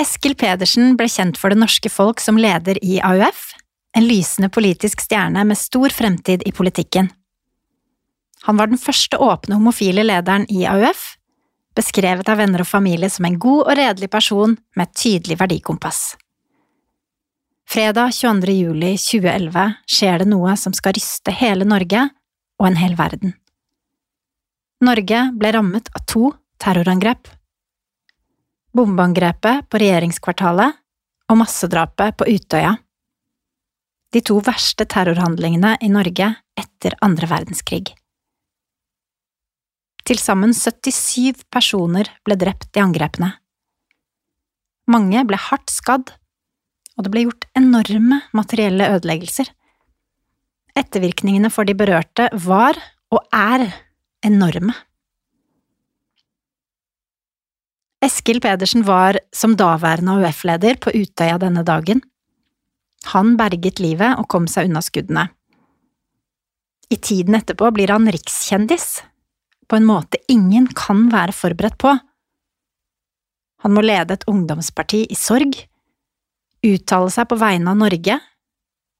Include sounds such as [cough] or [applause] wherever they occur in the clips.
Eskil Pedersen ble kjent for det norske folk som leder i AUF, en lysende politisk stjerne med stor fremtid i politikken. Han var den første åpne homofile lederen i AUF, beskrevet av venner og familie som en god og redelig person med et tydelig verdikompass. Fredag 22. juli 2011 skjer det noe som skal ryste hele Norge og en hel verden. Norge ble rammet av to terrorangrep bombeangrepet på regjeringskvartalet og massedrapet på Utøya. De to verste terrorhandlingene i Norge etter andre verdenskrig. Til sammen 77 personer ble drept i angrepene. Mange ble hardt skadd, og det ble gjort enorme materielle ødeleggelser. Ettervirkningene for de berørte var, og er, enorme. Eskil Pedersen var som daværende AUF-leder på Utøya denne dagen. Han berget livet og kom seg unna skuddene. I tiden etterpå blir han rikskjendis, på en måte ingen kan være forberedt på. Han må lede et ungdomsparti i sorg, uttale seg på vegne av Norge,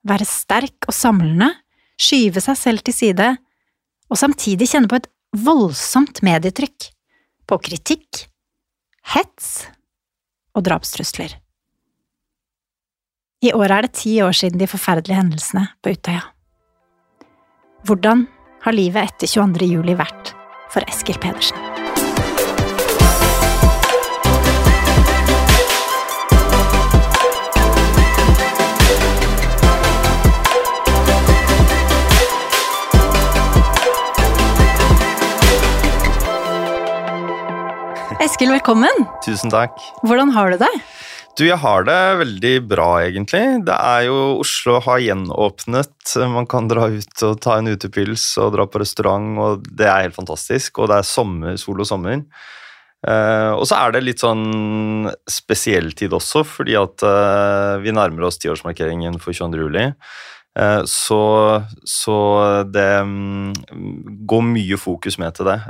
være sterk og samlende, skyve seg selv til side, og samtidig kjenne på et voldsomt medietrykk, på kritikk, hets og drapstrusler. I året er det ti år siden de forferdelige hendelsene på Utøya. Hvordan har livet etter 22. juli vært for Eskil Pedersen? Eskil, velkommen. Tusen takk. Hvordan har du det? Du, jeg har det veldig bra, egentlig. Det er jo Oslo har gjenåpnet. Man kan dra ut og ta en utepils og dra på restaurant, og det er helt fantastisk. Og det er sommer, sol og sommer. Uh, og så er det litt sånn spesiell tid også, fordi at uh, vi nærmer oss tiårsmarkeringen for 22. juli. Uh, så, så, det um, går mye fokus med til det.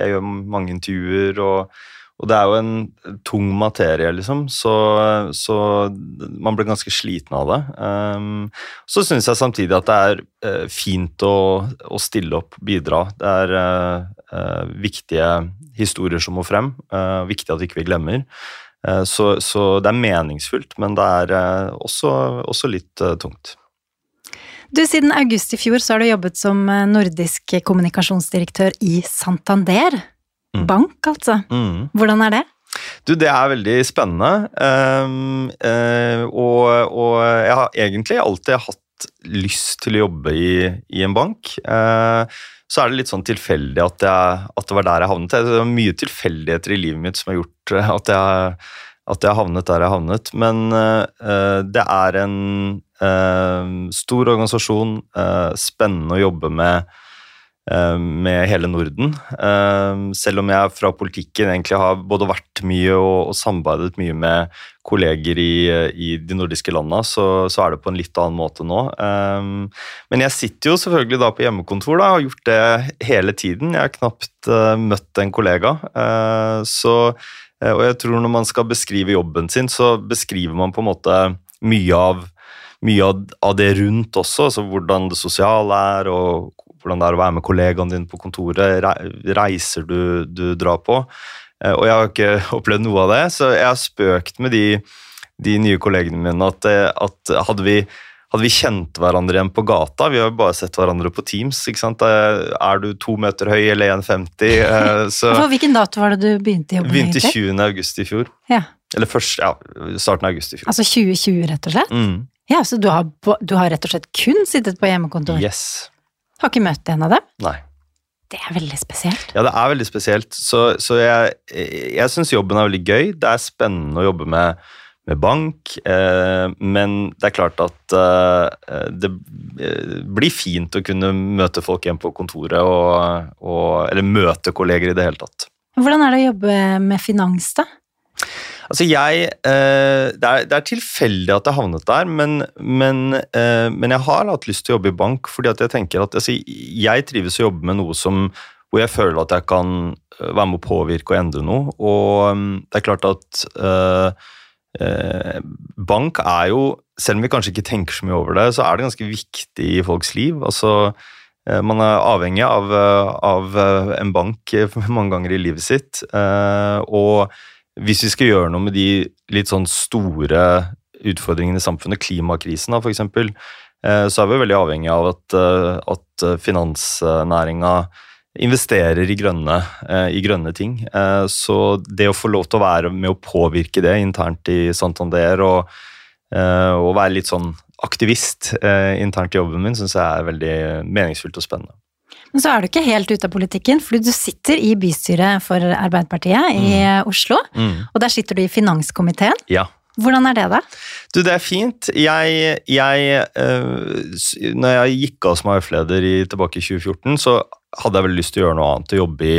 jeg gjør mange intervjuer og og det er jo en tung materie, liksom, så, så man blir ganske sliten av det. Um, så syns jeg samtidig at det er fint å, å, stille opp, bidra. Det er viktige historier som må frem. viktig at ikke vi glemmer. Så, så, det er meningsfullt, men det er også, også litt tungt. Du, Siden august i fjor så har du jobbet som nordisk kommunikasjonsdirektør i Santander. Mm. Bank, altså. Mm. Hvordan er det? Du, det er veldig spennende. Um, uh, og, og, jeg har egentlig alltid hatt lyst til å jobbe i, i en bank. Uh, så er det litt sånn tilfeldig at, jeg, at, det var der jeg havnet. Det er mye tilfeldigheter i livet mitt som har gjort at jeg, at jeg havnet der jeg havnet. Men uh, det er en stor organisasjon, spennende å jobbe med med hele Norden. Selv om jeg fra politikken egentlig har både vært mye og, og samarbeidet mye med kolleger i, i de nordiske landene, så, så, er det på en litt annen måte nå. Men jeg sitter jo selvfølgelig da på hjemmekontor da, og har gjort det hele tiden. Jeg har knapt møtt en kollega. Så, og jeg tror når man skal beskrive jobben sin, så beskriver man på en måte mye av mye av, det rundt også, altså hvordan det sosiale er, og hvordan det er å være med kollegaene dine på kontoret, reiser du, du drar på. Eh, og jeg har ikke [laughs] opplevd noe av det, så jeg har spøkt med de, de nye kollegene mine at, eh, at hadde, vi, hadde vi kjent hverandre igjen på gata Vi har jo bare sett hverandre på Teams. ikke sant? Eh, er du to meter høy eller 1,50? [laughs] Så For Hvilken dato var det du begynte jobben? Begynte 20. august i fjor. Ja. Eller først, ja, starten av august i fjor. Altså 2020, rett og slett? Mm. Ja, Så du har, du har, rett og slett kun sittet på hjemmekontor? Yes. Har ikke møtt en av dem? Nei. Det er veldig spesielt. Ja, det er veldig spesielt. Så, så jeg, jeg syns jobben er veldig gøy. Det er spennende å jobbe med, med bank, eh, men det er klart at eh, det eh, blir fint å kunne møte folk igjen på kontoret, og, og, eller møte kolleger i det hele tatt. Hvordan er det å jobbe med finans, da? Altså jeg det, er, det, er, tilfeldig at jeg havnet der, men, men, men, jeg har hatt lyst til å jobbe i bank. fordi at jeg tenker at altså, jeg trives å jobbe med noe som, hvor jeg føler at jeg kan være med å påvirke og endre noe. Og um, det er klart at uh, bank er jo, selv om vi kanskje ikke tenker så mye over det, så er det ganske viktig i folks liv. Altså, eh, man er avhengig av, eh, av eh, en bank [laughs] mange ganger i livet sitt. Og hvis vi skal gjøre noe med de litt sånn store utfordringene i samfunnet, klimakrisen da, f.eks., så er vi veldig avhengig av at, at finansnæringa investerer i grønne, i grønne, ting. Så det å få lov til å være med å påvirke det internt i Santander og og være litt sånn aktivist eh, internt i jobben min syns jeg er veldig meningsfullt og spennende. Men så er du ikke helt ute av politikken, for du sitter i bystyret for Arbeiderpartiet i mm. Oslo. Mm. Og der sitter du i finanskomiteen. Ja. Hvordan er det, da? Du, Det er fint. Jeg, jeg øh, Når jeg gikk av som AUF-leder tilbake i 2014, så hadde jeg vel lyst til å gjøre noe annet, å jobbe i,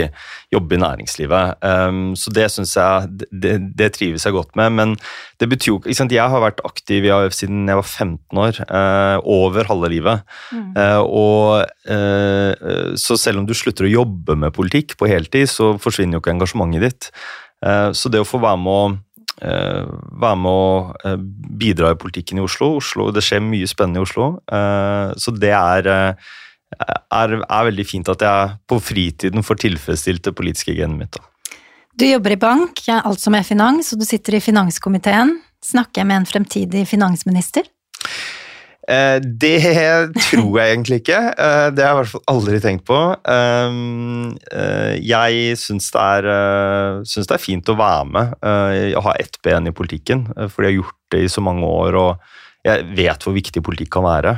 jobbe i næringslivet. Um, så det syns jeg det, det, trives jeg godt med. Men det betyr jo ikke Jeg har vært aktiv i AUF siden jeg var 15 år. Uh, over halve livet. Mm. Uh, og uh, Så selv om du slutter å jobbe med politikk på heltid, så forsvinner jo ikke engasjementet ditt. så det å få være med å være med å bidra i politikken i Oslo. Oslo. Det skjer mye spennende i Oslo. Så det er, er, er veldig fint at jeg på fritiden får tilfredsstilt det politiske genet mitt. Da. Du jobber i bank, alt som er finans, og du sitter i finanskomiteen. Snakker jeg med en fremtidig finansminister? Eh, det [laughs] tror jeg egentlig ikke. Eh, det har jeg i hvert fall aldri tenkt på. Eh, jeg syns det, syns det er fint å være med og ha ett ben i politikken, fordi jeg har gjort det i så mange år, og jeg vet hvor viktig politikk kan være.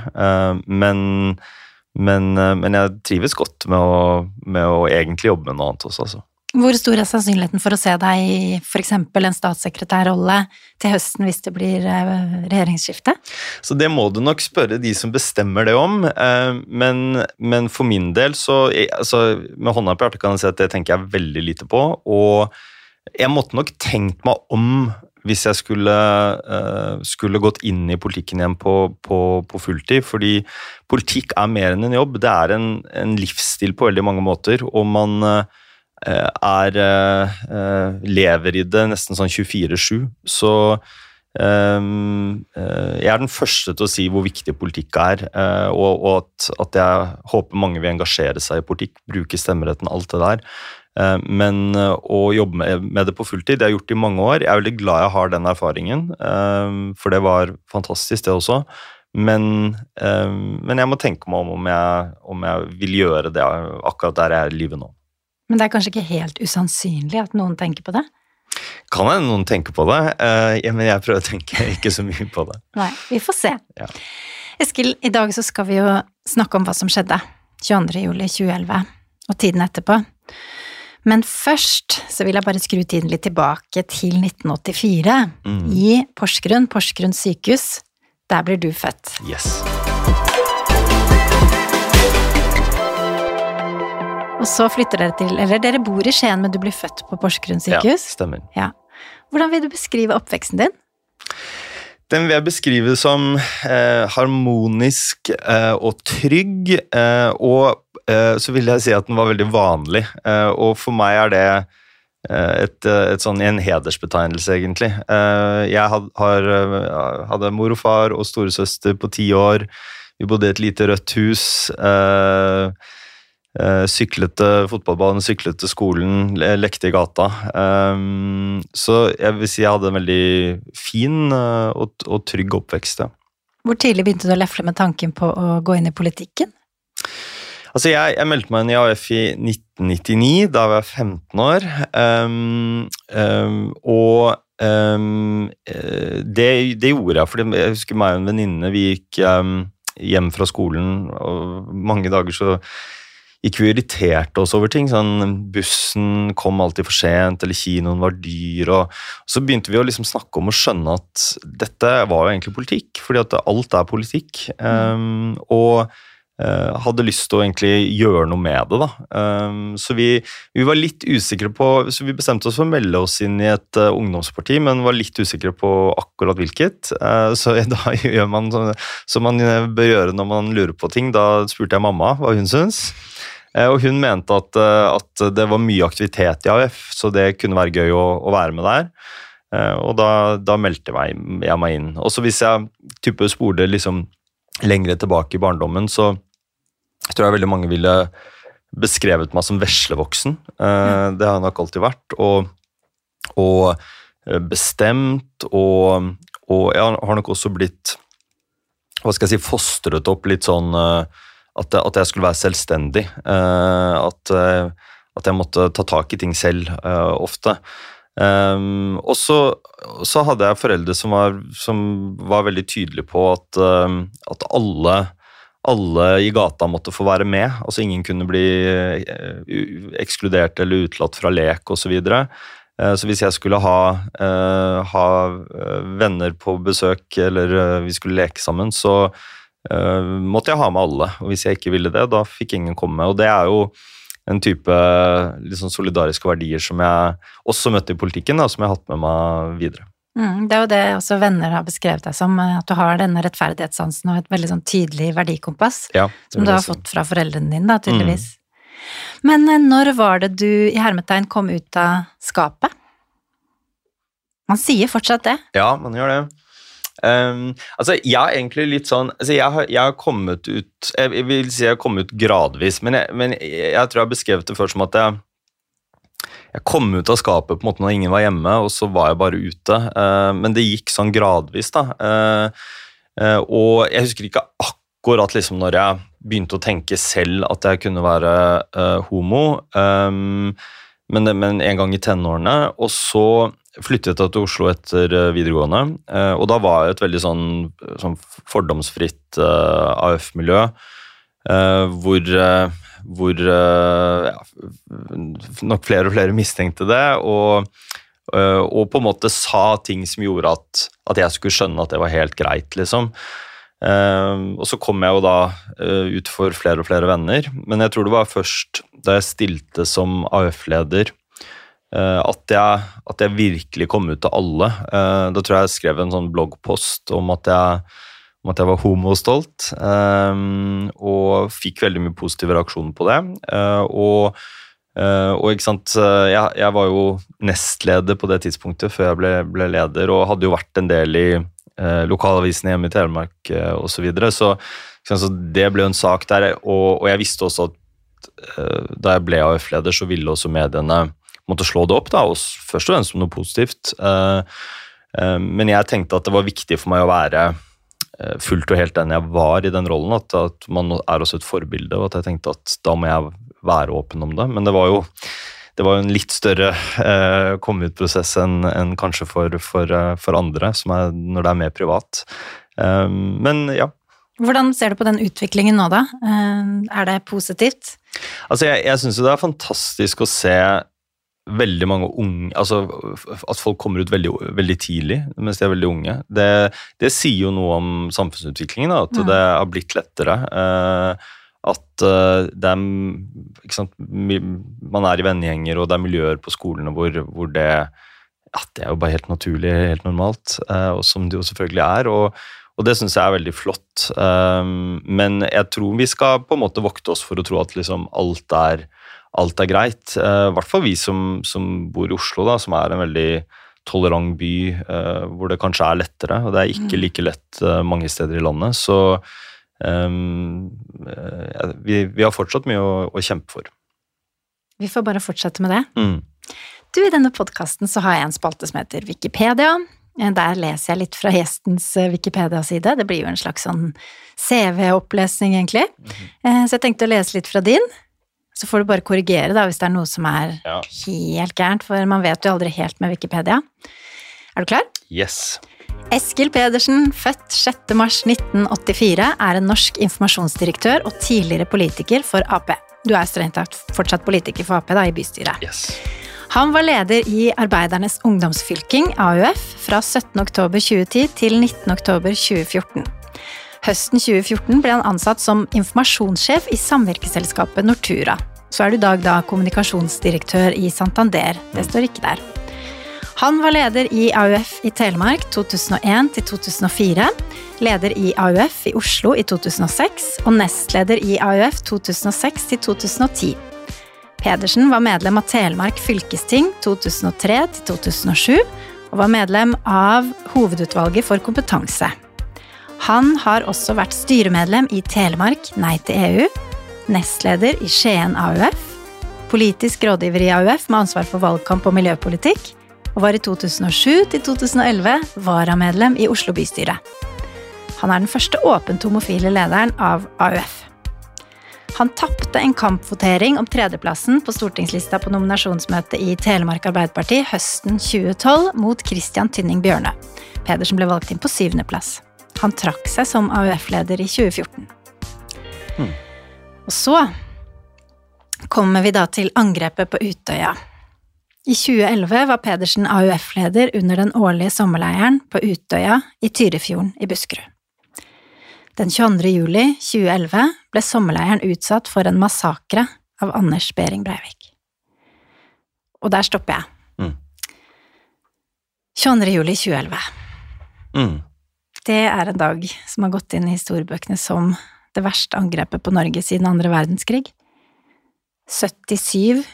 Men, men, men jeg trives godt med å, med å, egentlig jobbe med noe annet også, altså. Hvor stor er sannsynligheten for å se deg i f.eks. en statssekretærrolle til høsten hvis det blir eh, regjeringsskifte? Så det må du nok spørre de som bestemmer det om. Eh, men, men for min del så altså, Med hånda på hjertet kan jeg si at det tenker jeg veldig lite på. Og jeg måtte nok tenkt meg om hvis jeg skulle, uh, skulle gått inn i politikken igjen på, på, på, fulltid. Fordi politikk er mer enn en jobb. Det er en, en livsstil på veldig mange måter. Og man Eh, er eh, lever i det nesten sånn 24-7. Så jeg er den første til å si hvor viktig politikk er, og, at, jeg håper mange vil engasjere seg i politikk, bruke stemmeretten, alt det der. Uh, men å jobbe med, det på fulltid, det har jeg gjort i mange år. Jeg er veldig glad jeg har den erfaringen, for det var fantastisk, det også. Men, men jeg må tenke meg om om jeg, om jeg vil gjøre det akkurat der jeg er i livet nå. Men det er kanskje ikke helt usannsynlig at noen tenker på det? Kan hende noen tenker på det, men jeg prøver å tenke [laughs] ikke så mye på det. Nei, vi får se. Ja. Eskil, i dag så skal vi jo snakke om hva som skjedde 22. juli 2011 og tiden etterpå. Men først så vil jeg bare skru tiden litt tilbake til 1984. Mm. I Porsgrunn, Porsgrunn sykehus. Der blir du født. Yes. Og så flytter dere til Eller dere bor i Skien, men du blir født på Porsgrunn sykehus? Ja, stemmer. Ja. Hvordan vil du beskrive oppveksten din? Den vil jeg beskrive som eh, harmonisk eh, og trygg, eh, og eh, så vil jeg si at den var veldig vanlig. Eh, og for meg er det eh, et, et sånn, en hedersbetegnelse, egentlig. jeg had, har, hadde mor og far og storesøster på ti år. Vi bodde i et lite rødt hus. Eh, syklet til fotballbanen, syklet til skolen, lekte i gata. Um, så jeg vil si jeg hadde en veldig fin uh, og, og, trygg oppvekst. Ja. Hvor tidlig begynte du å lefle med tanken på å gå inn i politikken? Altså, jeg, jeg meldte meg inn i AF i 1999, da var jeg 15 år. Um, um, og det, det, gjorde jeg, for jeg husker meg og en venninne, vi gikk hjem fra skolen, og mange dager så gikk vi og irriterte oss over ting. sånn Bussen kom alltid for sent, eller kinoen var dyr. og Så begynte vi å liksom snakke om å skjønne at dette var jo egentlig politikk, fordi at alt er politikk. Um, og uh, hadde lyst til å egentlig gjøre noe med det. da. Um, så vi, vi, var litt usikre på så Vi bestemte oss for å melde oss inn i et uh, ungdomsparti, men var litt usikre på akkurat hvilket. Uh, så [laughs] da gjør man som man bør gjøre når man lurer på ting. Da spurte jeg mamma hva hun syns. Eh, og hun mente at, eh, at, det var mye aktivitet i AUF, så det kunne være gøy å, å være med der. Eh, og da, da meldte jeg jeg meg inn. Også hvis jeg type spoler liksom lengre tilbake i barndommen, så tror jeg veldig mange ville beskrevet meg som veslevoksen. Eh, det har jeg nok alltid vært. Og, og bestemt, og, og jeg har nok også blitt hva skal jeg si, fostret opp litt sånn eh, at, at jeg skulle være selvstendig. Eh, at, eh, at, jeg måtte ta tak i ting selv ofte. Um, og så, så, hadde jeg foreldre som var, som var veldig tydelige på at, at alle, alle, i gata måtte få være med. Altså ingen kunne bli ekskludert eller utelatt fra lek osv. Så, videre. så hvis jeg skulle ha, ha venner på besøk eller vi skulle leke sammen, så uh, måtte jeg ha med alle. Og hvis jeg ikke ville det, da fikk ingen komme. Og det er jo en type liksom solidariske verdier som jeg også møtte i politikken, da, som jeg har hatt med meg videre. Mm, det er jo det også venner har beskrevet deg som, at du har denne rettferdighetssansen og et veldig sånn tydelig verdikompass, ja, som du har sånn. fått fra foreldrene dine, da, tydeligvis. Mm. Men eh, når var det du i hermetegn kom ut av skapet? Man sier fortsatt det. Ja, man gjør det. Um, altså, jeg er egentlig litt sånn altså jeg, har, jeg, har, kommet ut Jeg vil si jeg har kommet ut gradvis, men jeg, men jeg, tror jeg har beskrevet det før som at jeg jeg kom ut av skapet på en måte når ingen var hjemme, og så var jeg bare ute. Uh, men det gikk sånn gradvis, da. Uh, uh, og jeg husker ikke akkurat liksom når jeg begynte å tenke selv at jeg kunne være homo, um, men, men, en gang i tenårene. Og så flyttet jeg til Oslo etter eh, videregående, eh, og da var jeg et veldig sånn, sånn fordomsfritt eh, AUF-miljø, hvor, hvor ja, nok flere og flere mistenkte det, og, og, på en måte sa ting som gjorde at, at, jeg skulle skjønne at det var helt greit, liksom. og så kom jeg jo da ut for flere og flere venner, men jeg tror det var først da jeg stilte som AUF-leder Eh, at jeg, at jeg, virkelig kom ut til alle. Eh, da tror jeg jeg skrev en sånn bloggpost om at jeg, om at jeg var homostolt. Eh, og fikk veldig mye positive reaksjoner på det. Og, og ikke sant, jeg, jeg, var jo nestleder på det tidspunktet før jeg ble, ble, leder, og hadde jo vært en del i lokalavisen hjemme i Telemark osv. Så, videre. så så det ble jo en sak der, og, og jeg visste også at da jeg ble AUF-leder, så ville også mediene måtte slå det opp, da, og først og fremst som noe positivt. Eh, eh, men jeg tenkte at det var viktig for meg å være eh, fullt og helt den jeg var i den rollen. At, at, man er også et forbilde, og at jeg tenkte at da må jeg være åpen om det. Men det var jo, det var jo en litt større eh, komme ut-prosess enn en kanskje for, for, for, andre, er, når det er mer privat. Eh, men ja. Hvordan ser du på den utviklingen nå, da? Eh, er det positivt? Altså, Jeg, jeg syns det er fantastisk å se veldig mange unge altså At folk kommer ut veldig, veldig tidlig mens de er veldig unge. Det, det sier jo noe om samfunnsutviklingen, da, at mm. det har blitt lettere. Eh, at uh, det er ikke sant, Man er i vennegjenger, og det er miljøer på skolene hvor, hvor det ja, det er jo bare helt naturlig, helt normalt, eh, og som det jo selvfølgelig er. og og det syns jeg er veldig flott. Um, men jeg tror vi skal på en måte vokte oss for å tro at liksom alt er alt er greit. Uh, I hvert fall vi som, som, bor i Oslo, da, som er en veldig tolerant by uh, hvor det kanskje er lettere. Og det er ikke mm. like lett uh, mange steder i landet. Så um, vi, vi, har fortsatt mye å, å, kjempe for. Vi får bare fortsette med det. Mm. Du, I denne podkasten har jeg en spalte som heter Wikipedia. Der leser jeg litt fra gjestens Wikipedia-side. Det blir jo en slags sånn CV-opplesning, egentlig. Mm -hmm. Så jeg tenkte å lese litt fra din. Så får du bare korrigere da, hvis det er noe som er ja. helt gærent, for man vet jo aldri helt med Wikipedia. Er du klar? Yes. Eskil Pedersen, født 6.3.1984, er en norsk informasjonsdirektør og tidligere politiker for Ap. Du er strengt tatt fortsatt politiker for Ap da, i bystyret. Yes. Han var leder i Arbeidernes ungdomsfylking, AUF, fra 17.10.2010 til 19.10.2014. Høsten 2014 ble han ansatt som informasjonssjef i samvirkeselskapet Nortura. Så er du dag da kommunikasjonsdirektør i Santander. Det står ikke der. Han var leder i AUF i Telemark 2001 til 2004, leder i AUF i Oslo i 2006 og nestleder i AUF 2006 til 2010. Pedersen var medlem av Telemark fylkesting 2003 til 2007 og var medlem av Hovedutvalget for kompetanse. Han har også vært styremedlem i Telemark Nei til EU, nestleder i Skien AUF, politisk rådgiver i AUF med ansvar for valgkamp og miljøpolitikk, og var i 2007 til 2011 varamedlem i Oslo bystyre. Han er den første åpent homofile lederen av AUF. Han tapte en kampvotering om tredjeplassen på stortingslista på nominasjonsmøtet i Telemark Arbeiderparti høsten 2012 mot Christian Tynning Bjørnø. Pedersen ble valgt inn på syvendeplass. Han trakk seg som AUF-leder i 2014. Mm. Og så kommer vi da til angrepet på Utøya. I 2011 var Pedersen AUF-leder under den årlige sommerleiren på Utøya i Tyrifjorden i Buskerud. Den 22. juli 2011 ble sommerleiren utsatt for en massakre av Anders Behring Breivik. Og der stopper jeg. Mm. 22. juli 2011. Mm. Det er en dag som har gått inn i historiebøkene som det verste angrepet på Norge siden andre verdenskrig. 77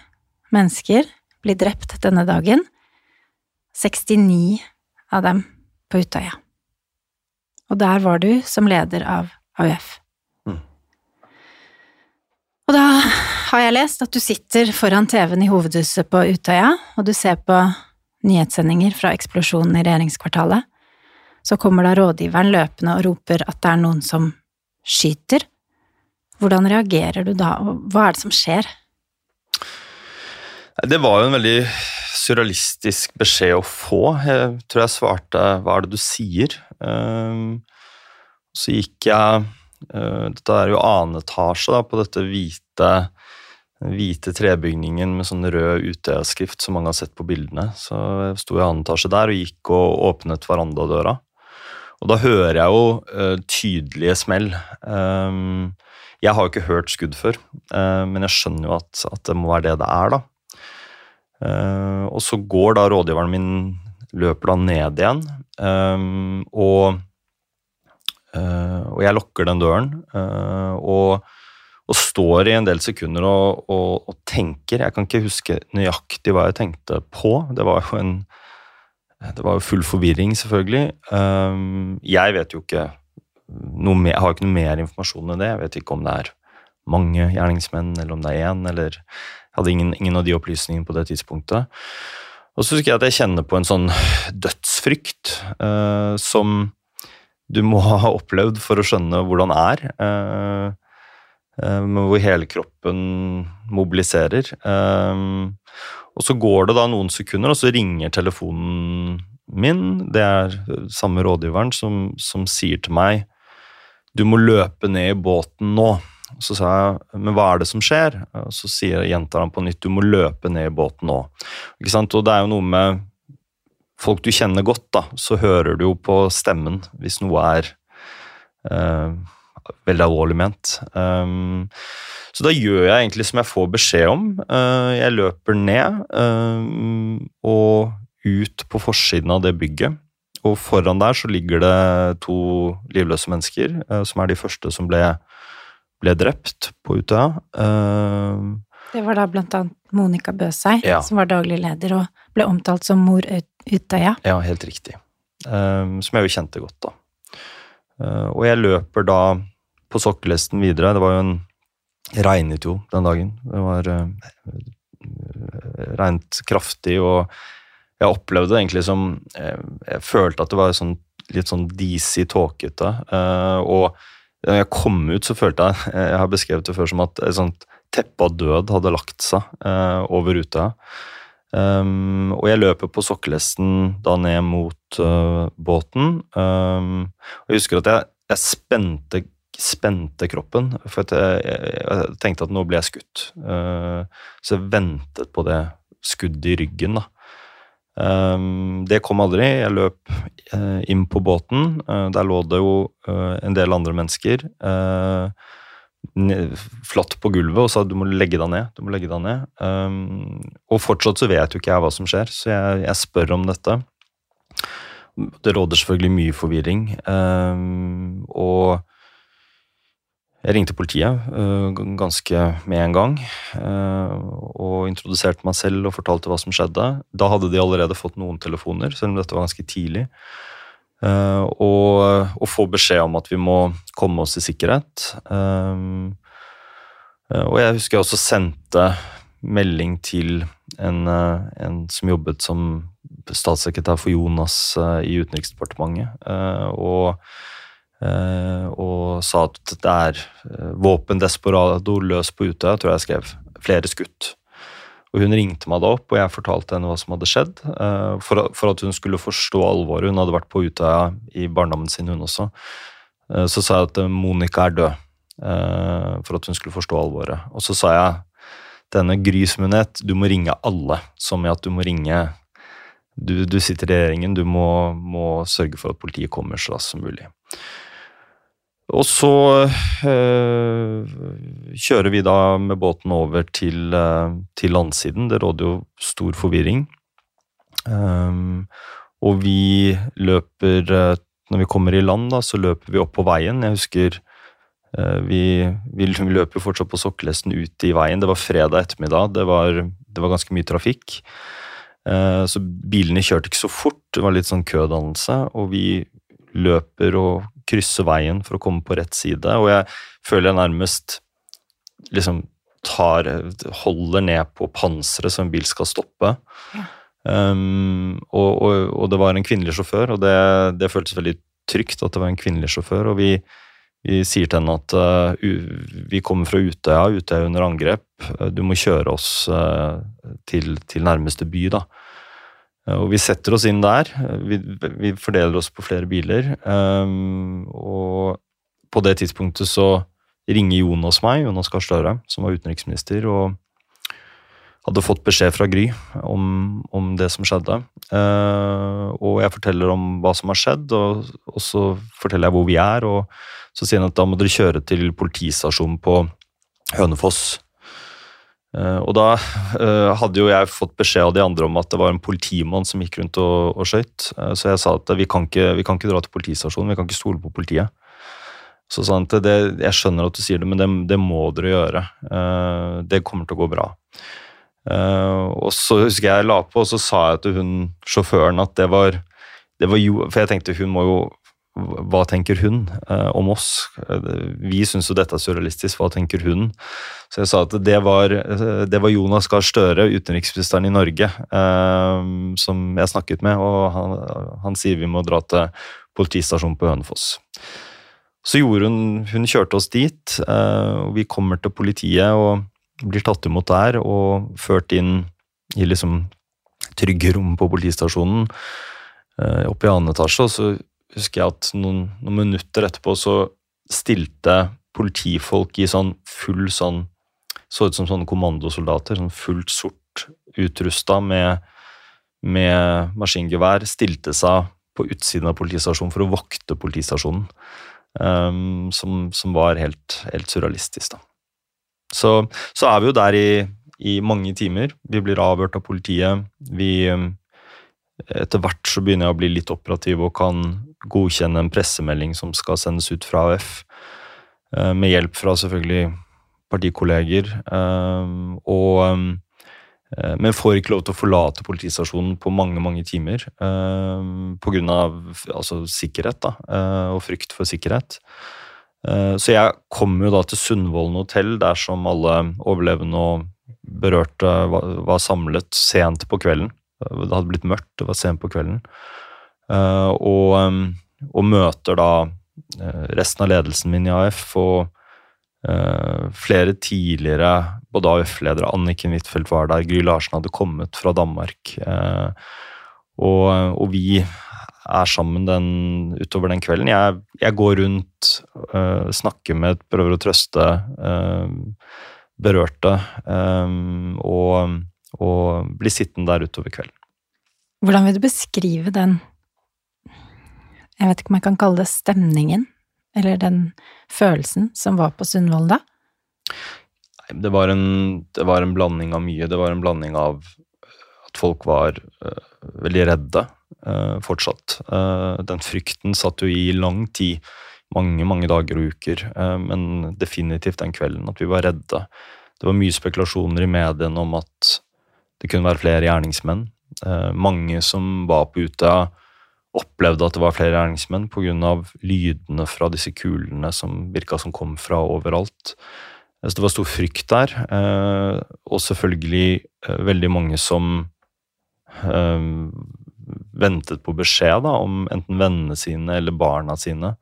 mennesker blir drept denne dagen. 69 av dem på Utøya. Og der var du som leder av AUF. Mm. Og da har jeg lest at du sitter foran TV-en i hovedhuset på Utøya, og du ser på nyhetssendinger fra eksplosjonen i regjeringskvartalet. Så kommer da rådgiveren løpende og roper at det er noen som skyter. Hvordan reagerer du da, og hva er det som skjer? Det var jo en veldig surrealistisk beskjed å få. Jeg tror jeg svarte 'hva er det du sier'? Ehm, så gikk jeg eh, Dette er jo annen etasje da, på dette hvite, hvite trebygningen med sånn rød Utøya-skrift som mange har sett på bildene. Så jeg sto i annen etasje der og gikk og åpnet verandadøra. Og da hører jeg jo uh, tydelige smell. Um, jeg har jo ikke hørt skudd før, uh, men jeg skjønner jo at, at, det må være det det er, da. Uh, og så går da rådgiveren min løper da ned igjen, um, og, og jeg lukker den døren. og og står i en del sekunder og, og, og, tenker. Jeg kan ikke huske nøyaktig hva jeg tenkte på. Det var jo en det var jo full forvirring, selvfølgelig. Um, jeg vet jo ikke noe mer, har ikke noe mer informasjon enn det. Jeg vet ikke om det er mange gjerningsmenn, eller om det er én, eller Jeg hadde ingen, ingen av de opplysningene på det tidspunktet. Og så husker jeg at jeg kjenner på en sånn dødsfrykt uh, som du må ha opplevd for å skjønne hvordan det er. Uh, uh, hvor hele kroppen mobiliserer. Uh, og så går det da noen sekunder, og så ringer telefonen min. Det er samme rådgiveren som, som sier til meg du må løpe ned i båten nå. Så sa jeg men hva er det som skjer? Og så sier, gjentar han på nytt du må løpe ned i båten nå. Ikke sant? Og det er jo noe med folk du kjenner godt, da, så hører du jo på stemmen hvis noe er eh, veldig alvorlig ment. Um, så da gjør jeg egentlig som jeg får beskjed om. Uh, jeg løper ned um, og ut på forsiden av det bygget. Og foran der så ligger det to livløse mennesker, uh, som er de første som ble, ble drept på Utøya. Det var da blant annet Monica Bøsei, ja. som var daglig leder og ble omtalt som mor Utøya. Ja, helt riktig. Som jeg jo kjente godt, da. Og jeg løper da på sokkelhesten videre. Det var jo en regnet jo den dagen. Det var uh, regnet kraftig, og jeg opplevde det egentlig som Jeg, jeg følte at det var sånn, litt sånn disig, tåkete. Og da jeg kom ut, så følte jeg Jeg har beskrevet det før som at et sånt teppe av død hadde lagt seg over ruta. Um, og jeg løper på sokkelhesten da ned mot uh, båten. Um, og jeg husker at jeg, jeg spente spente kroppen. For jeg, jeg, tenkte at nå ble jeg skutt. Uh, så jeg ventet på det skuddet i ryggen, da. Um, det kom aldri. Jeg løp uh, inn på båten. Uh, der lå det jo en del andre mennesker. Flatt på gulvet og sa du må legge deg ned. Du må legge deg ned. Um, og fortsatt så vet jo ikke jeg hva som skjer, så jeg, jeg spør om dette. Det råder selvfølgelig mye forvirring. Um, og jeg ringte politiet ganske med en gang og introduserte meg selv og fortalte hva som skjedde. Da hadde de allerede fått noen telefoner, selv om dette var ganske tidlig. Og, og få beskjed om at vi må komme oss i sikkerhet. Og jeg husker jeg også sendte melding til en, en som jobbet som statssekretær for Jonas i Utenriksdepartementet. Og, og sa at det er våpen desperado løs på Utøya, tror jeg jeg skrev. Flere skutt. Og Hun ringte meg da opp, og jeg fortalte henne hva som hadde skjedd. For, for at hun skulle forstå alvoret. Hun hadde vært på Utøya i barndommen sin, hun også. Så sa jeg at Monica er død. For at hun skulle forstå alvoret. Og så sa jeg denne Gry du må ringe alle. Som i at du må ringe Du, du sitter i regjeringen, du må, må, sørge for at politiet kommer så raskt som mulig. Og så øh, kjører vi da med båten over til, øh, til landsiden. Det råder jo stor forvirring. Um, og vi løper Når vi kommer i land, da, så løper vi opp på veien. Jeg husker øh, vi, vi [laughs] løper jo fortsatt på sokkelesten ute i veien. Det var fredag ettermiddag. Det var, det var ganske mye trafikk. Uh, så bilene kjørte ikke så fort. Det var litt sånn kødannelse. Og vi løper og krysser veien for å komme på rett side. Og jeg føler jeg nærmest liksom tar Holder ned på panseret som en bil skal stoppe. Ja. Um, og, og, og, det var en kvinnelig sjåfør, og det, det føltes veldig trygt at det var en kvinnelig sjåfør. og vi vi sier til henne at uh, vi kommer fra Utøya, Utøya er under angrep. Uh, du må kjøre oss uh, til, til, nærmeste by, da. Og vi setter oss inn der. Vi, vi fordeler oss på flere biler. Um, og på det tidspunktet så ringer Jonas meg, Jonas Gahr Støre, som var utenriksminister, og hadde fått beskjed fra Gry om, om det som skjedde. og jeg forteller om hva som har skjedd, og, og så forteller jeg hvor vi er. og så sier han at da må dere kjøre til politistasjonen på Hønefoss. Uh, og da uh, hadde jo jeg fått beskjed av de andre om at det var en politimann som gikk rundt og, og skøyt. Uh, så jeg sa at vi kan, ikke, vi kan, ikke, dra til politistasjonen, vi kan ikke stole på politiet. Så sa han at det, jeg skjønner at du sier det, men det, det må dere gjøre. det kommer til å gå bra. og så husker jeg jeg la på, og så sa jeg til hun sjåføren at det var, det var jo For jeg tenkte hun må jo hva tenker hun eh, om oss? Vi syns jo dette er surrealistisk, hva tenker hun? Så jeg sa at det var, det var Jonas Gahr Støre, utenriksministeren i Norge, eh, som jeg snakket med, og han, han, sier vi må dra til politistasjonen på Hønefoss. Så gjorde hun Hun kjørte oss dit, eh, og vi kommer til politiet og blir tatt imot der og ført inn i liksom trygge rom på politistasjonen, eh, oppe i annen etasje. og så husker jeg at noen, noen, minutter etterpå så stilte politifolk i sånn full sånn Så ut som sånne kommandosoldater, sånn fullt sort utrusta med, med maskingevær, stilte seg på utsiden av politistasjonen for å vokte politistasjonen. Um, som, som, var helt, helt surrealistisk, da. Så, så, er vi jo der i, i mange timer. Vi blir avhørt av politiet. Vi Etter hvert så begynner jeg å bli litt operativ og kan godkjenne en pressemelding som skal sendes ut fra AUF, eh, med hjelp fra selvfølgelig partikolleger. Eh, og, eh, men får ikke lov til å forlate politistasjonen på mange mange timer pga. Altså, sikkerhet da, og frykt for sikkerhet. Så jeg kom jo da til Sundvolden hotell, der som alle overlevende og berørte var, samlet sent på kvelden. Det hadde blitt mørkt, det var sent på kvelden. Eh, og, og, møter da eh, resten av ledelsen min i AF og eh, flere tidligere både AUF-ledere, Anniken Huitfeldt var der, Gry Larsen hadde kommet fra Danmark. Og, og, vi er sammen den, utover den kvelden. Jeg, jeg går rundt, uh, snakker med, prøver å trøste uh, berørte, um, og, og blir sittende der utover kvelden. Hvordan vil du beskrive den jeg vet ikke om jeg kan kalle det stemningen, eller den følelsen som var på Sundvolden da? Det var, en, det var en blanding av mye. Det var en blanding av at folk var uh, veldig redde uh, fortsatt. Uh, den frykten satt jo i lang tid. mange, mange dager og uker. Eh, men definitivt den kvelden at vi var redde. Det var mye spekulasjoner i mediene om at det kunne være flere gjerningsmenn. Eh, mange som var på Utøya, opplevde at det var flere gjerningsmenn pga. lydene fra disse kulene som virka som kom fra overalt. Så det var stor frykt der. Og selvfølgelig veldig mange som ventet på beskjed da, om enten vennene sine eller barna sine.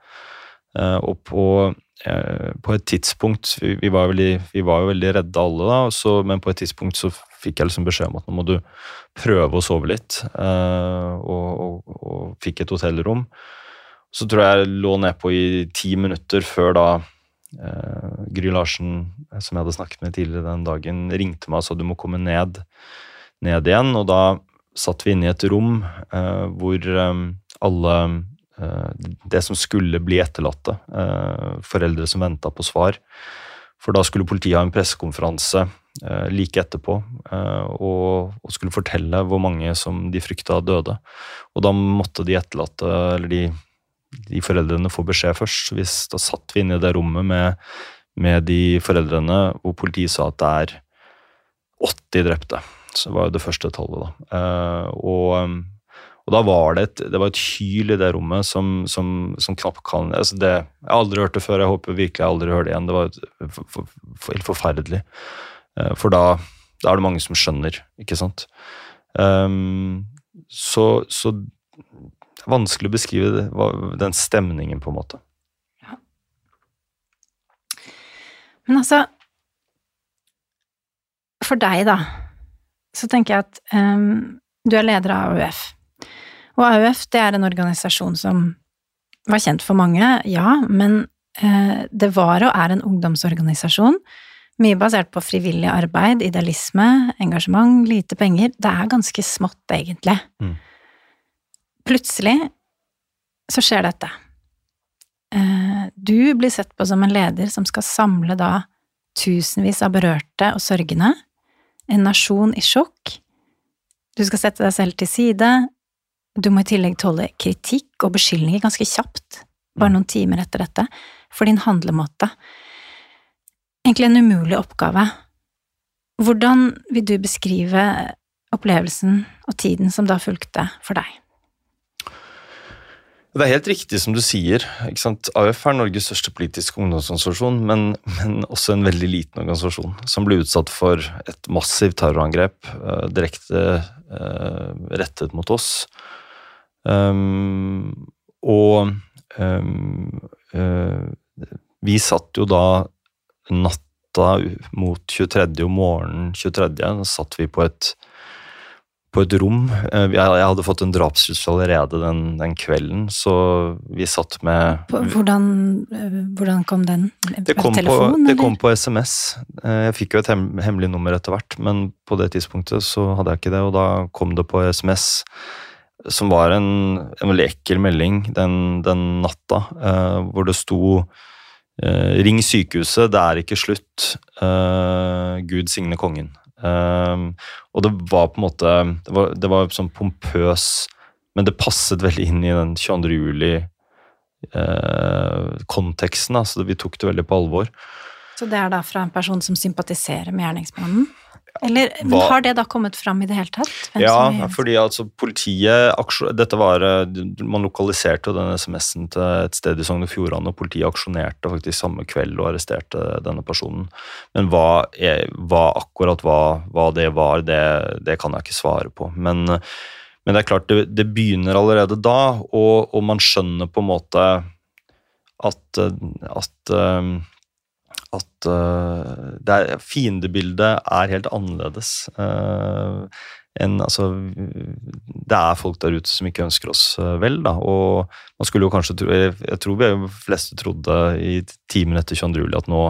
Og på, på, et tidspunkt vi, var veldig, vi, var jo veldig redde alle, da, så, men på et tidspunkt så fikk jeg liksom beskjed om at nå må du prøve å sove litt. Uh, og, og, og, fikk et hotellrom. Så tror jeg jeg lå nedpå i ti minutter før da Gry Larsen, som jeg hadde snakket med tidligere den dagen, ringte meg og sa du må komme ned, ned igjen. Og da satt vi inne i et rom hvor alle Det som skulle bli etterlatte, uh, foreldre som venta på svar. For da skulle politiet ha en pressekonferanse like etterpå og, skulle fortelle hvor mange som de frykta døde. Og da måtte de etterlatte, eller de, de foreldrene, få beskjed først. Hvis, da satt vi inne i det rommet med, med de foreldrene hvor politiet sa at det er 80 drepte. Så var jo det første tallet, da. Og, og, da var det et, det var et hyl i det rommet som, som, som knapt kan altså det, Jeg har aldri hørt det før, jeg håper virkelig jeg aldri hører det igjen. Det var for, for, for, helt forferdelig. Uh, for da, da, er det mange som skjønner, ikke sant. Um, så, så vanskelig å beskrive det, den stemningen, på en måte. Ja. Men altså For deg, da så tenker jeg at um, du er leder av AUF. Og AUF det er en organisasjon som var kjent for mange, ja, men eh, det var og er en ungdomsorganisasjon. Mye basert på frivillig arbeid, idealisme, engasjement, lite penger. Det er ganske smått, egentlig. Mm. Plutselig så skjer dette. Uh, du blir sett på som en leder som skal samle da tusenvis av berørte og sørgende en nasjon i sjokk. Du skal sette deg selv til side. Du må i tillegg tåle kritikk og beskyldninger ganske kjapt, bare noen timer etter dette, for din handlemåte. Egentlig en umulig oppgave. Hvordan vil du beskrive opplevelsen og tiden som da fulgte for deg? Det er helt riktig som du sier. AUF er Norges største politiske ungdomsorganisasjon, men, men, også en veldig liten organisasjon som ble utsatt for et massivt terrorangrep uh, direkte uh, rettet mot oss. Um, og um, uh, vi satt jo da natta mot 23. og morgenen 23. Da satt vi på et på et rom. Eh, jeg hadde fått en drapstrussel allerede den, den, kvelden, så vi satt med Hvordan, eh, hvordan kom den? Det kom, telefon, på, det kom på SMS. Jeg fikk jo et hemmelig nummer etter hvert, men på det tidspunktet så hadde jeg ikke det, og da kom det på SMS. Som var en, en veldig ekkel melding den, den natta, hvor det sto Ring sykehuset, det er ikke slutt. Gud signe kongen. Um, og det var på en måte Det var, det var sånn pompøs Men det passet veldig inn i den 22. juli-konteksten. Uh, så vi tok det veldig på alvor. Så det er da fra en person som sympatiserer med gjerningsmannen? Eller Hva? har det da kommet fram i det hele tatt? ja, fordi altså politiet Dette var eh, Man lokaliserte jo denne SMS-en til et sted i Sogn og Fjordane, og politiet aksjonerte faktisk samme kveld og arresterte denne personen. Men hva, hva akkurat hva, hva, det var, det, det, kan jeg ikke svare på. Men, men det er klart, det, det begynner allerede da, og, og, man skjønner på en måte at, at eh, at uh, er, fiendebildet er helt annerledes. Uh, enn, altså, det er folk der ute som ikke ønsker oss uh, vel, da. Og man skulle jo kanskje tro Jeg, jeg tror vi fleste trodde i timen etter 22. juli at nå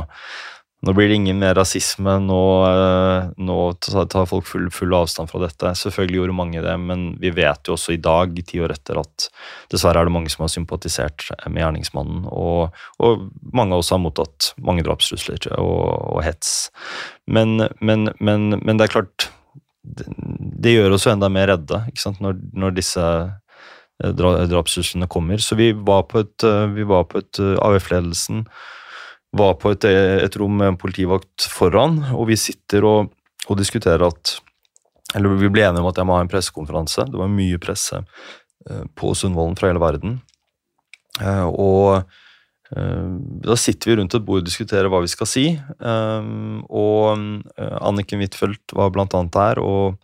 nå blir det ingen mer rasisme, nå, eh, nå tar folk full, full, avstand fra dette. Selvfølgelig gjorde mange det, men vi vet jo også i dag, ti år etter, at dessverre er det mange som har sympatisert med gjerningsmannen. Og, og mange oss har mottatt mange drapstrusler og, og hets. Men, men, men, men, det er klart det, det, gjør oss jo enda mer redde når, når disse drapstruslene kommer. Så vi var på et, på et AUF-ledelsen var på et, et, rom med en politivakt foran, og vi sitter og, og, diskuterer at Eller vi ble enige om at jeg må ha en pressekonferanse. Det var mye presse på Sundvolden fra hele verden. Og da sitter vi rundt et bord og diskuterer hva vi skal si. Og Anniken Huitfeldt var blant annet der, og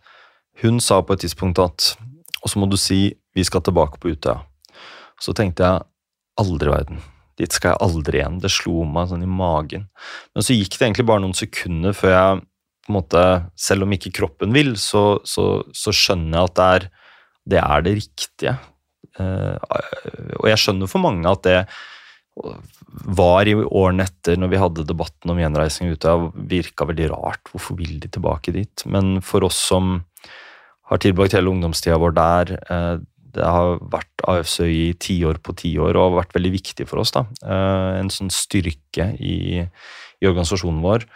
hun sa på et tidspunkt at Og så må du si 'vi skal tilbake på Utøya'. Så tenkte jeg aldri i verden. Dit skal jeg aldri igjen. Det slo meg sånn i magen. Men så gikk det egentlig bare noen sekunder før jeg på en måte, Selv om ikke kroppen vil, så, så, så skjønner jeg at det er det, er det riktige. Uh, og jeg skjønner for mange at det var i årene etter, når vi hadde debatten om gjenreising ute, virka veldig rart. Hvorfor vil de tilbake dit? Men for oss som har tilbrakt hele ungdomstida vår der. Eh, det har vært AFSØ i tiår på tiår og har vært veldig viktig for oss. da. Eh, en sånn styrke i, i organisasjonen vår.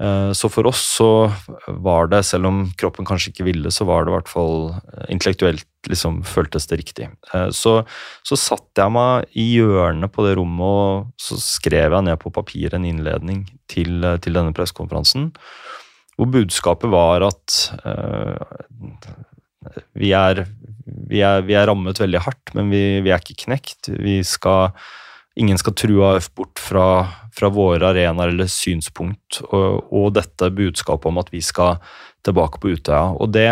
Eh, så for oss så var det, selv om kroppen kanskje ikke ville, så var det i hvert fall intellektuelt liksom føltes det riktig. Så, så satte jeg meg i hjørnet på det rommet og så skrev jeg ned på papir en innledning til, til denne pressekonferansen hvor budskapet var at vi, er, vi, er, vi, er, rammet veldig hardt, men vi, vi er ikke knekt. Skal, ingen skal true AF bort fra, fra våre arenaer eller synspunkt, og, og, dette budskapet om at vi skal tilbake på Utøya. Og det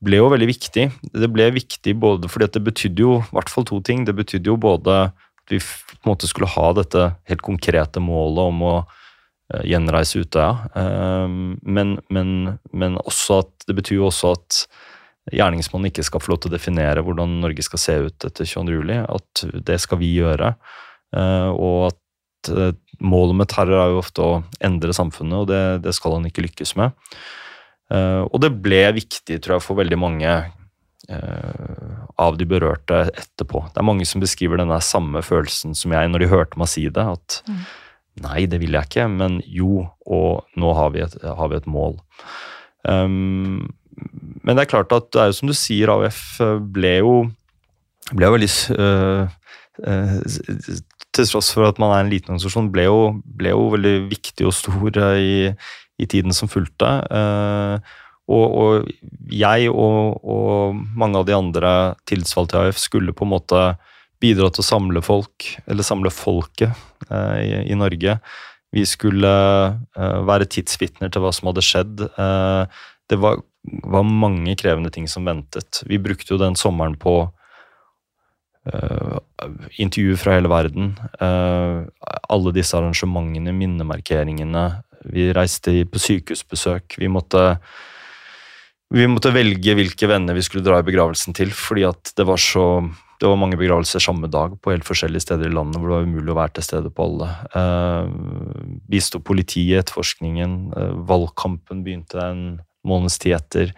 ble jo veldig viktig. Det ble viktig både fordi det betydde jo i hvert fall to ting. Det betydde jo både at vi på en måte skulle ha dette helt konkrete målet om å Eh, gjenreise Utøya. Ehm, men, men, men også at det betyr jo også at gjerningsmannen ikke skal få lov til å definere hvordan Norge skal se ut etter 22.07. At det skal vi gjøre. Eh, og at eh, målet med terror er jo ofte å endre samfunnet, og det, det skal han ikke lykkes med. Og det ble viktig, tror jeg, for veldig mange av de berørte etterpå. Det er mange som beskriver den samme følelsen som jeg når de hørte meg si det. at mm Nei, det vil jeg ikke, men jo, og nå har vi et, har vi et mål. Um, men det er klart at det er jo som du sier, AUF ble jo, ble jo veldig uh, uh, Til tross for at man er en liten organisasjon, ble jo, ble jo veldig viktig og stor i, i, tiden som fulgte. Og, og, jeg og, og, mange av de andre tilsvalgte i AUF skulle på en måte bidra til å samle folk, eller samle folket eh, i, i, Norge. Vi skulle eh, være tidsvitner til hva som hadde skjedd. Eh, det var, var, mange krevende ting som ventet. Vi brukte jo den sommeren på Uh, intervjuer fra hele verden. Uh, alle disse arrangementene, minnemarkeringene. Vi reiste på sykehusbesøk. Vi måtte vi måtte velge hvilke venner vi skulle dra i begravelsen til, fordi at det var så det var mange begravelser samme dag på helt forskjellige steder i landet hvor det var umulig å være til stede på alle. Eh, Bistå politiet, etterforskningen. Valgkampen begynte en måneds tid etter.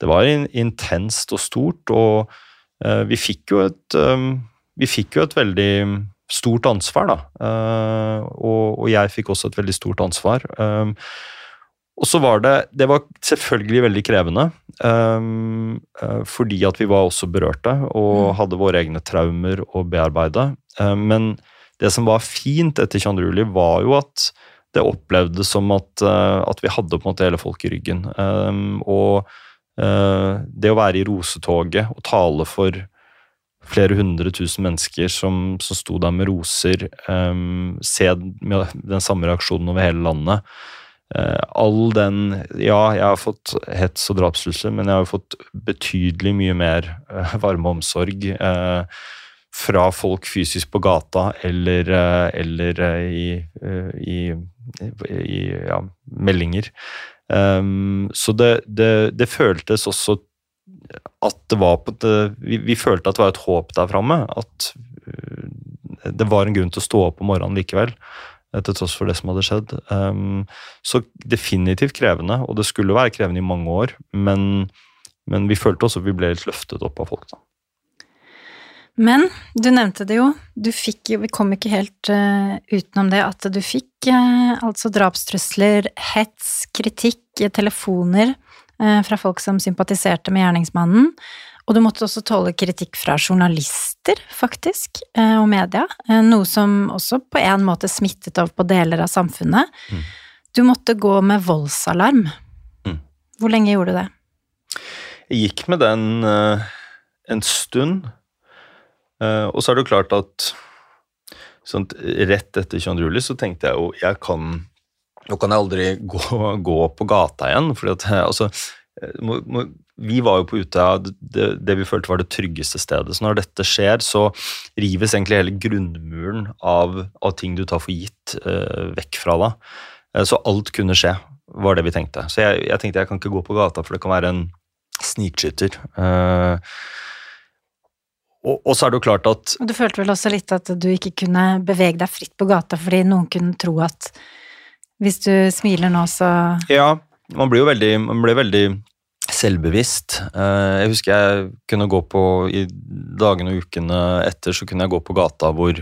Det var in intenst og stort, og eh, vi fikk jo et eh, Vi fikk jo et veldig stort ansvar, da. Eh, og, og, jeg fikk også et veldig stort ansvar. Og så var det Det var selvfølgelig veldig krevende. Um, fordi at vi var også berørte og mm. hadde våre egne traumer å bearbeide. Uh, men det som var fint etter 22. juli, var jo at det opplevdes som at, uh, at, vi hadde på en måte hele folk i ryggen. Um, og det å være i rosetoget og tale for flere hundre tusen mennesker som, som sto der med roser, um, se den samme reaksjonen over hele landet Uh, all den Ja, jeg har fått hets og drapstrusler, men jeg har fått betydelig mye mer varme og omsorg uh, fra folk fysisk på gata eller, eller i, i, i ja, meldinger. Um, så det, det, det, føltes også at det var på det, vi, vi, følte at det var et håp der framme. At det var en grunn til å stå opp om morgenen likevel. Eh, til tross for det som hadde skjedd. Um, så definitivt krevende, og det skulle være krevende i mange år, men, men vi følte også at vi ble litt løftet opp av folk. da. Men du nevnte det jo, du fikk jo, vi kom ikke helt uh, utenom det, at du fikk uh, altså drapstrusler, hets, kritikk, telefoner uh, fra folk som sympatiserte med gjerningsmannen, Og du måtte også tåle kritikk fra journalister, faktisk, og media. Noe som også på en måte smittet over på deler av samfunnet. Mm. Du måtte gå med voldsalarm. Mm. Hvor lenge gjorde du det? Jeg gikk med den en stund, og så er det jo klart at sånn, rett etter 22. juli så tenkte jeg jo jeg kan Nå kan jeg aldri [laughs] gå, gå på gata igjen, fordi at eh, altså eh, må, må, Vi var jo på Utøya det, det vi følte var det tryggeste stedet. Så når dette skjer, så rives egentlig hele grunnmuren av, av ting du tar for gitt, eh, vekk fra deg. Eh, Så alt kunne skje, var det vi tenkte. Så jeg, jeg tenkte jeg kan ikke gå på gata, for det kan være en snikskytter. Eh, og, og så er det jo klart at du følte vel også litt at du ikke kunne bevege deg fritt på gata fordi noen kunne tro at hvis du smiler nå, så Ja, man blir jo veldig, man blir veldig selvbevisst. Eh, Jeg husker jeg kunne gå på I dagene og ukene etter så kunne jeg gå på gata hvor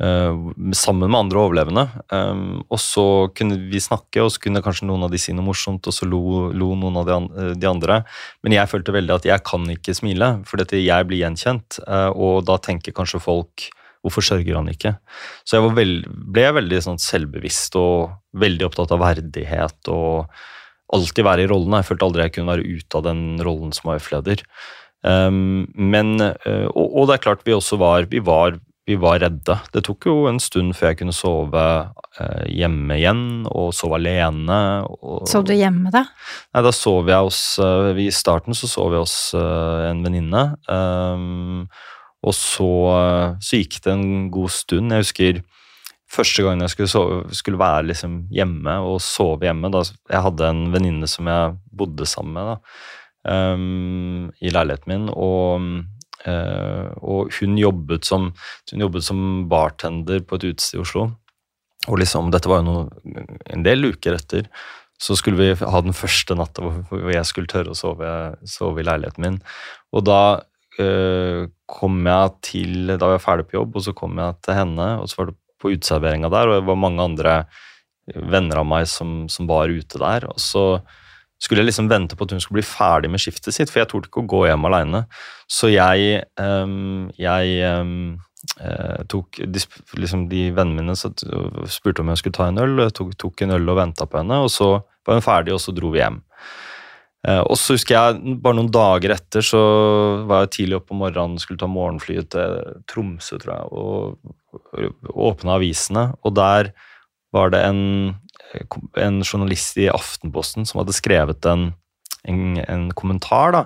sammen med andre overlevende. Eh, og så kunne vi snakke, og så kunne kanskje noen av de si noe morsomt, og så lo, lo noen av de, eh, andre. Men jeg følte veldig at jeg kan ikke smile, for dette, jeg blir gjenkjent. eh, Og da tenker kanskje folk Hvorfor sørger han ikke? Så jeg veld, ble veldig sånn selvbevisst og veldig opptatt av verdighet og alltid være i rollene. Jeg følte aldri jeg kunne være ute av den rollen som AUF-leder. Um, men, og, og det er klart vi også var vi, var vi var redde. Det tok jo en stund før jeg kunne sove uh, hjemme igjen, og sove alene. Og, Sov du hjemme, da? Nei, da sov jeg hos uh, I starten så sov jeg hos uh, en venninne. Um, og så, så gikk det en god stund. Jeg husker første gangen jeg skulle, sove, skulle være liksom hjemme og sove hjemme. Da, jeg hadde en venninne som jeg bodde sammen med da, um, i leiligheten min. Og, og hun, jobbet som, hun jobbet som bartender på et utested i Oslo. Og liksom, dette var jo noe, en del uker etter så skulle vi ha den første natta hvor jeg skulle tørre å sove, sove i leiligheten min. Og da øh, kom jeg til Da var jeg ferdig på jobb, og så kom jeg til henne, og så var det på uteserveringa der, og det var mange andre venner av meg som, som var ute der. Og så skulle jeg liksom vente på at hun skulle bli ferdig med skiftet sitt, for jeg torde ikke å gå hjem aleine. Så jeg, um, jeg um, eh, tok de, liksom de vennene mine så, spurte om jeg skulle ta en øl, tok, tok en øl og venta på henne, og så var hun ferdig, og så dro vi hjem. Eh, og så husker jeg, bare noen dager etter, så var jeg tidlig oppe om morgenen, skulle ta morgenflyet til Tromsø, tror jeg, og, og åpna avisene, og der var det en, en journalist i Aftenposten som hadde skrevet en, en, en kommentar, da,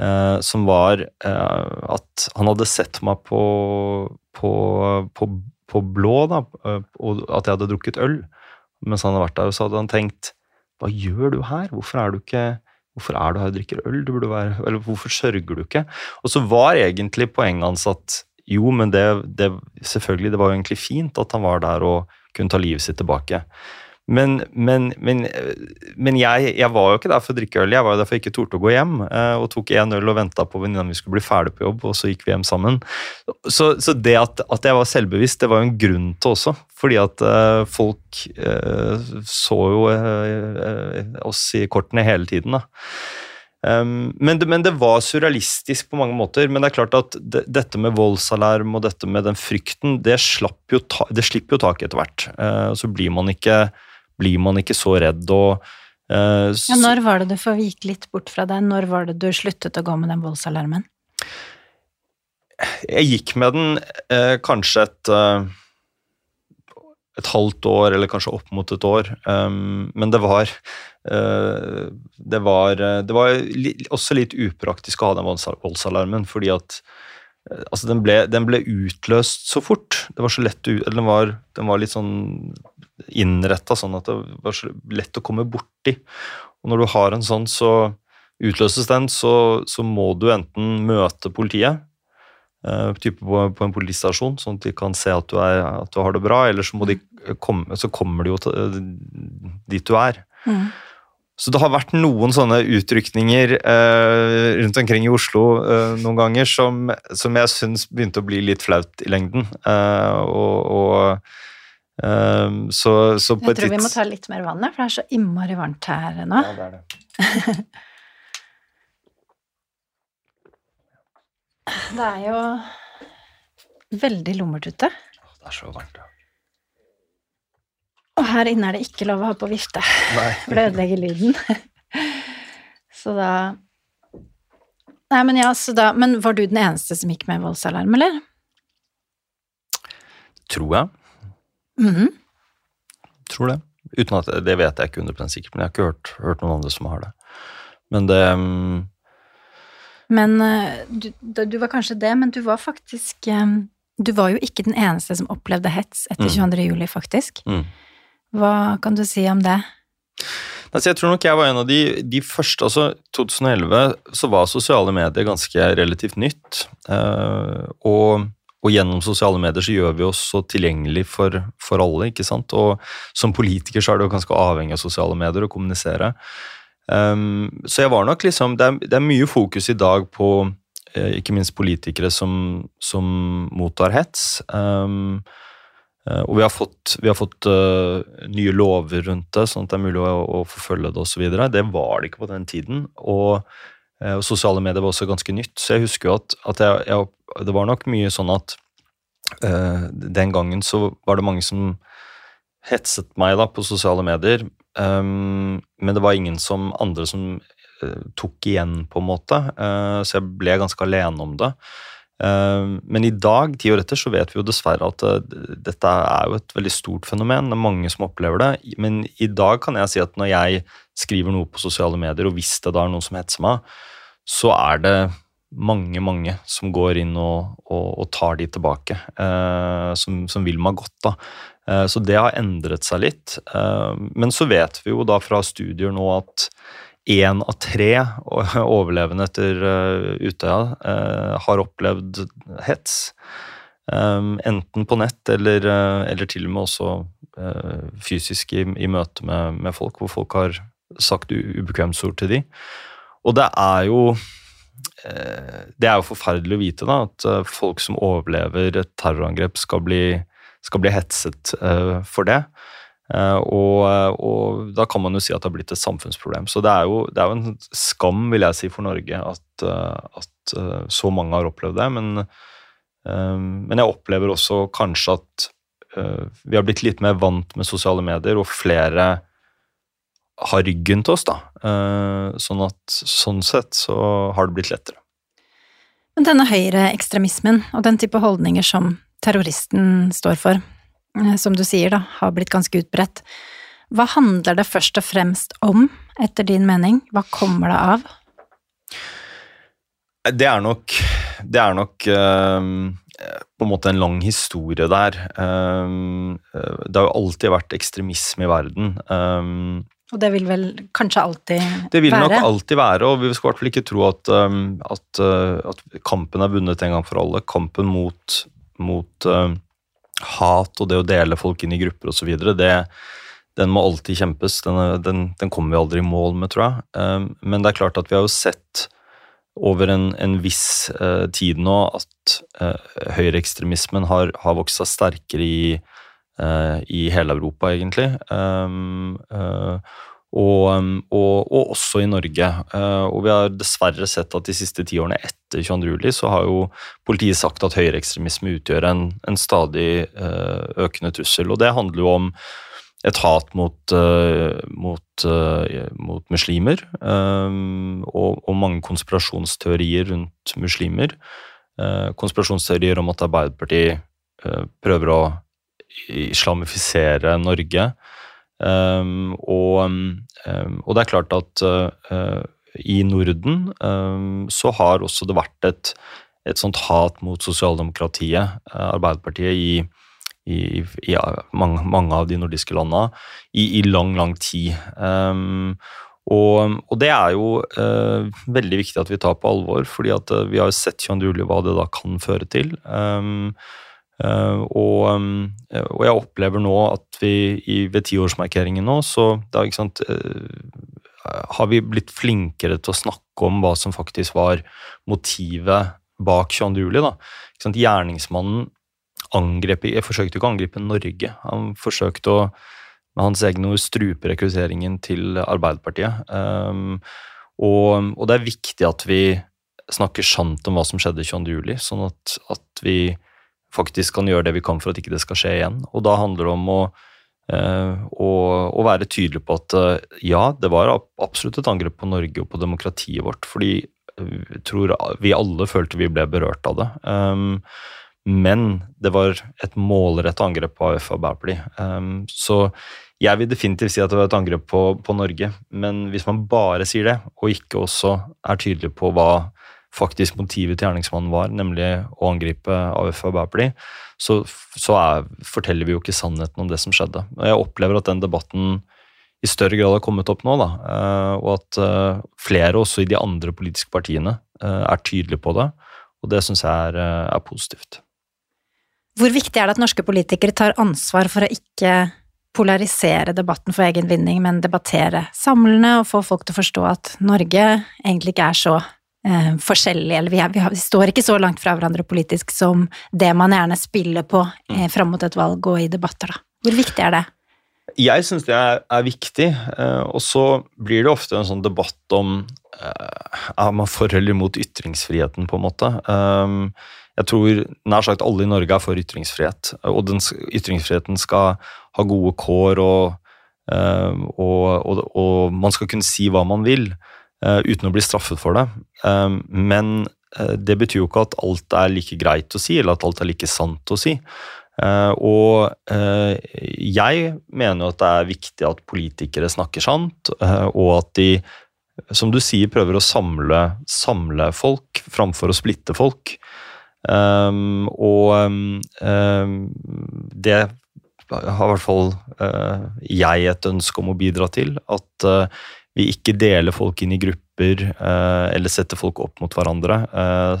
eh, som var eh, at han hadde sett meg på, på, på, på blå, da, eh, og at jeg hadde drukket øl mens han hadde vært der, og så hadde han tenkt hva gjør du her? Hvorfor er du ikke Hvorfor er du her og drikker øl? Du burde være, eller hvorfor sørger du ikke? Og så var egentlig poenget hans at jo, men det, det selvfølgelig, det var jo egentlig fint at han var der og kunne ta livet sitt tilbake. Men, men, men, men jeg, jeg var jo ikke der for å drikke øl, jeg var jo der for ikke torde å gå hjem. eh, Og tok én øl og venta på venninna mi skulle bli ferdig på jobb, og så gikk vi hjem sammen. Så, så det at, at jeg var selvbevisst, det var jo en grunn til også. Fordi at eh, folk eh, så jo eh, oss i kortene hele tiden. da. Um, men, det, men det var surrealistisk på mange måter. Men det er klart at det, dette med voldsalarm og dette med den frykten, det, jo ta, det slipper jo tak etter hvert. Uh, så blir man, ikke, blir man ikke så redd. og uh, så- Ja, når var det du får vike litt bort fra deg? Når var det du sluttet å gå med den voldsalarmen? Jeg gikk med den uh, kanskje et, uh, et halvt år, eller kanskje opp mot et år. Um, men det var uh, Det var, det var li, også litt upraktisk å ha den volds- voldsalarmen, fordi at altså den, ble, den ble utløst så fort. Det var så lett den var, den var litt sånn innretta sånn at det var så lett å komme borti. Og når du har en sånn, så utløses den, så, så må du enten møte politiet, eh, type på, på en politistasjon, sånn at de kan se at du, er, at du har det bra, eller så, de komme, så kommer de jo til, dit du er. Mm. Så det har vært noen sånne utrykninger eh, rundt omkring i Oslo eh, noen ganger som, som jeg syns begynte å bli litt flaut i lengden. Eh, og, og eh, så, så på Jeg et tror vi må ta litt mer vann, for det er så innmari varmt her nå. Ja, det er det. [laughs] Det er jo veldig lummert ute. Det er så varmt, ja. Og her inne er det ikke lov å ha på vifte, [laughs] for det ødelegger lyden. [laughs] Så da Nei, men ja, så da Men var du den eneste som gikk med voldsalarm, eller? Tror jeg. Mhm. Tror det. Uten at, Det vet jeg ikke 100 sikkert, men jeg har ikke hørt, hørt noen andre som har det. Men det um... Men eh, du, du var kanskje det, men du var faktisk um, Du var jo ikke den eneste som opplevde hets etter Mm. 22. juli, faktisk. mm. Hva kan du si om det? Jeg tror nok jeg var en av de, de første altså 2011 så var sosiale medier ganske relativt nytt. eh, og, og gjennom sosiale medier så gjør vi oss så tilgjengelig for, for alle, ikke sant. Og som politiker så er du ganske avhengig av sosiale medier å kommunisere. Um, så jeg var nok liksom Det er, det er mye fokus i dag på eh, ikke minst politikere som, som mottar hets. Um, Og vi har fått, vi har fått uh, nye lover rundt det, sånn at det er mulig å, å forfølge det osv. Det var det ikke på den tiden. Og, og sosiale medier var også ganske nytt. Så jeg husker jo at, at jeg, jeg, det var nok mye sånn at uh, den gangen så var det mange som hetset meg da på sosiale medier. Um, men det var ingen som andre som uh, tok igjen, på en måte. uh, så jeg ble ganske alene om det. Eh, Men i dag, ti år etter, så vet vi jo dessverre at eh, dette er jo et veldig stort fenomen. Det er mange som opplever det. Men i dag kan jeg si at når jeg skriver noe på sosiale medier, og hvis det da er noen som hetser meg, så er det mange, mange som går inn og, og, og tar de tilbake. eh, som, som vil meg godt, da. Eh, så det har endret seg litt. Eh, men så vet vi jo da fra studier nå at én av tre overlevende etter uh, Utøya eh, har opplevd hets. Um, enten på nett eller, eh, eller til og med også eh, fysisk i, i møte med, med folk, hvor folk har sagt ubekvemsord til de. Og det er jo eh, Det er jo forferdelig å vite da, at eh, folk som overlever et terrorangrep, skal bli, skal bli hetset eh, for det. Og, og da kan man jo si at det har blitt et samfunnsproblem. Så det er jo, det er jo en skam, vil jeg si, for Norge at, at så mange har opplevd det. Men, men jeg opplever også kanskje at vi har blitt litt mer vant med sosiale medier, og flere har ryggen til oss, da. Eh, Sånn at sånn sett så har det blitt lettere. Men denne høyreekstremismen og den type holdninger som terroristen står for, eh, som du sier da, har blitt ganske utbredt, hva handler det først og fremst om, etter din mening? Hva kommer det av? Det er nok, det er nok ehm, på en måte en lang historie der. Eh, det har jo alltid vært ekstremisme i verden. Og det vil vel kanskje alltid være? det vil nok alltid være, og vi skal i hvert fall ikke tro at, ehm, at, eh, at kampen er vunnet en gang for alle. Kampen mot, mot uh, hat og det å dele folk inn i grupper osv., den må alltid kjempes. Den, er- den, den kommer vi aldri i mål med, tror jeg. Ehm, men det er klart at vi har jo sett over en, en viss uh, tid nå at uh, høyreekstremismen har, har vokst seg sterkere i, i hele Europa, egentlig. Um, eh, og, og, og også i Norge. Eh, og vi har dessverre sett at de siste ti årene etter 22. juli så har jo politiet sagt at høyreekstremisme utgjør en, en stadig eh, økende trussel. Og det handler jo om et hat mot, eh, mot, eh, mot muslimer, eh, og, og mange konspirasjonsteorier rundt muslimer. Eh, konspirasjonsteorier om at Arbeiderpartiet eh, prøver å islamifisere Norge. Um, og, um, og det er klart at uh, i Norden um, så har også det vært et, et sånt hat mot sosialdemokratiet, uh, Arbeiderpartiet, i, i, i mange, mange av de nordiske landene i, i lang, lang tid. Um, og, og det er jo uh, veldig viktig at vi tar på alvor, fordi at uh, vi har sett 22. juli hva det da kan føre til. Um, og, um, og jeg opplever nå at vi i, ved tiårsmarkeringen nå, så da, ikke sant, uh, har vi blitt flinkere til å snakke om hva som faktisk var motivet bak 22. juli. Da. Gjerningsmannen angrep Jeg forsøkte ikke å angripe Norge. Han forsøkte å med hans egne ord strupe rekrutteringen til Arbeiderpartiet. Um, og, og det er viktig at vi snakker sant om hva som skjedde 22. juli, sånn at, at, vi faktisk kan gjøre det vi kan for at ikke det skal skje igjen. Og da handler det om å, uh, å, å være tydelig på at uh, ja, det var absolutt et angrep på Norge og på demokratiet vårt, fordi jeg tror vi alle følte vi ble berørt av det. Um, men det var et målrettet angrep på AUF og Arbeiderpartiet. Um, så jeg vil definitivt si at det var et angrep på, på, Norge, men hvis man bare sier det, og ikke også er tydelig på hva faktisk motivet til gjerningsmannen var, nemlig å angripe AUF og Arbeiderpartiet, så, så er, forteller vi jo ikke sannheten om det som skjedde. Og jeg opplever at den debatten i større grad har kommet opp nå, da, eh, og at eh, flere også i de andre politiske partiene eh, er tydelige på det, og det syns jeg er, er positivt. Hvor viktig er det at norske politikere tar ansvar for å ikke polarisere debatten for egen vinning, men debattere samlende og få folk til å forstå at Norge egentlig ikke er så eh, forskjellig, eller vi, er, vi, har, vi, står ikke så langt fra hverandre politisk som det man gjerne spiller på eh, mm. fram mot et valg og i debatter, da. Hvor viktig er det? Jeg syns det er, er viktig, eh, og så blir det ofte en sånn debatt om eh, er man for eller imot ytringsfriheten, på en måte. Um, jeg tror nær sagt alle i Norge er for ytringsfrihet, og den, ytringsfriheten skal ha gode kår, og, uh, og, og, og, man skal kunne si hva man vil uten å bli straffet for det. Um, men uh, det betyr jo ikke at alt er like greit å si, eller at alt er like sant å si. og jeg mener jo at det er viktig at politikere snakker sant, og at de som du sier, prøver å samle, samle folk framfor å splitte folk. Og det har i hvert fall jeg et ønske om å bidra til. At vi ikke deler folk inn i grupper eh, eller setter folk opp mot hverandre.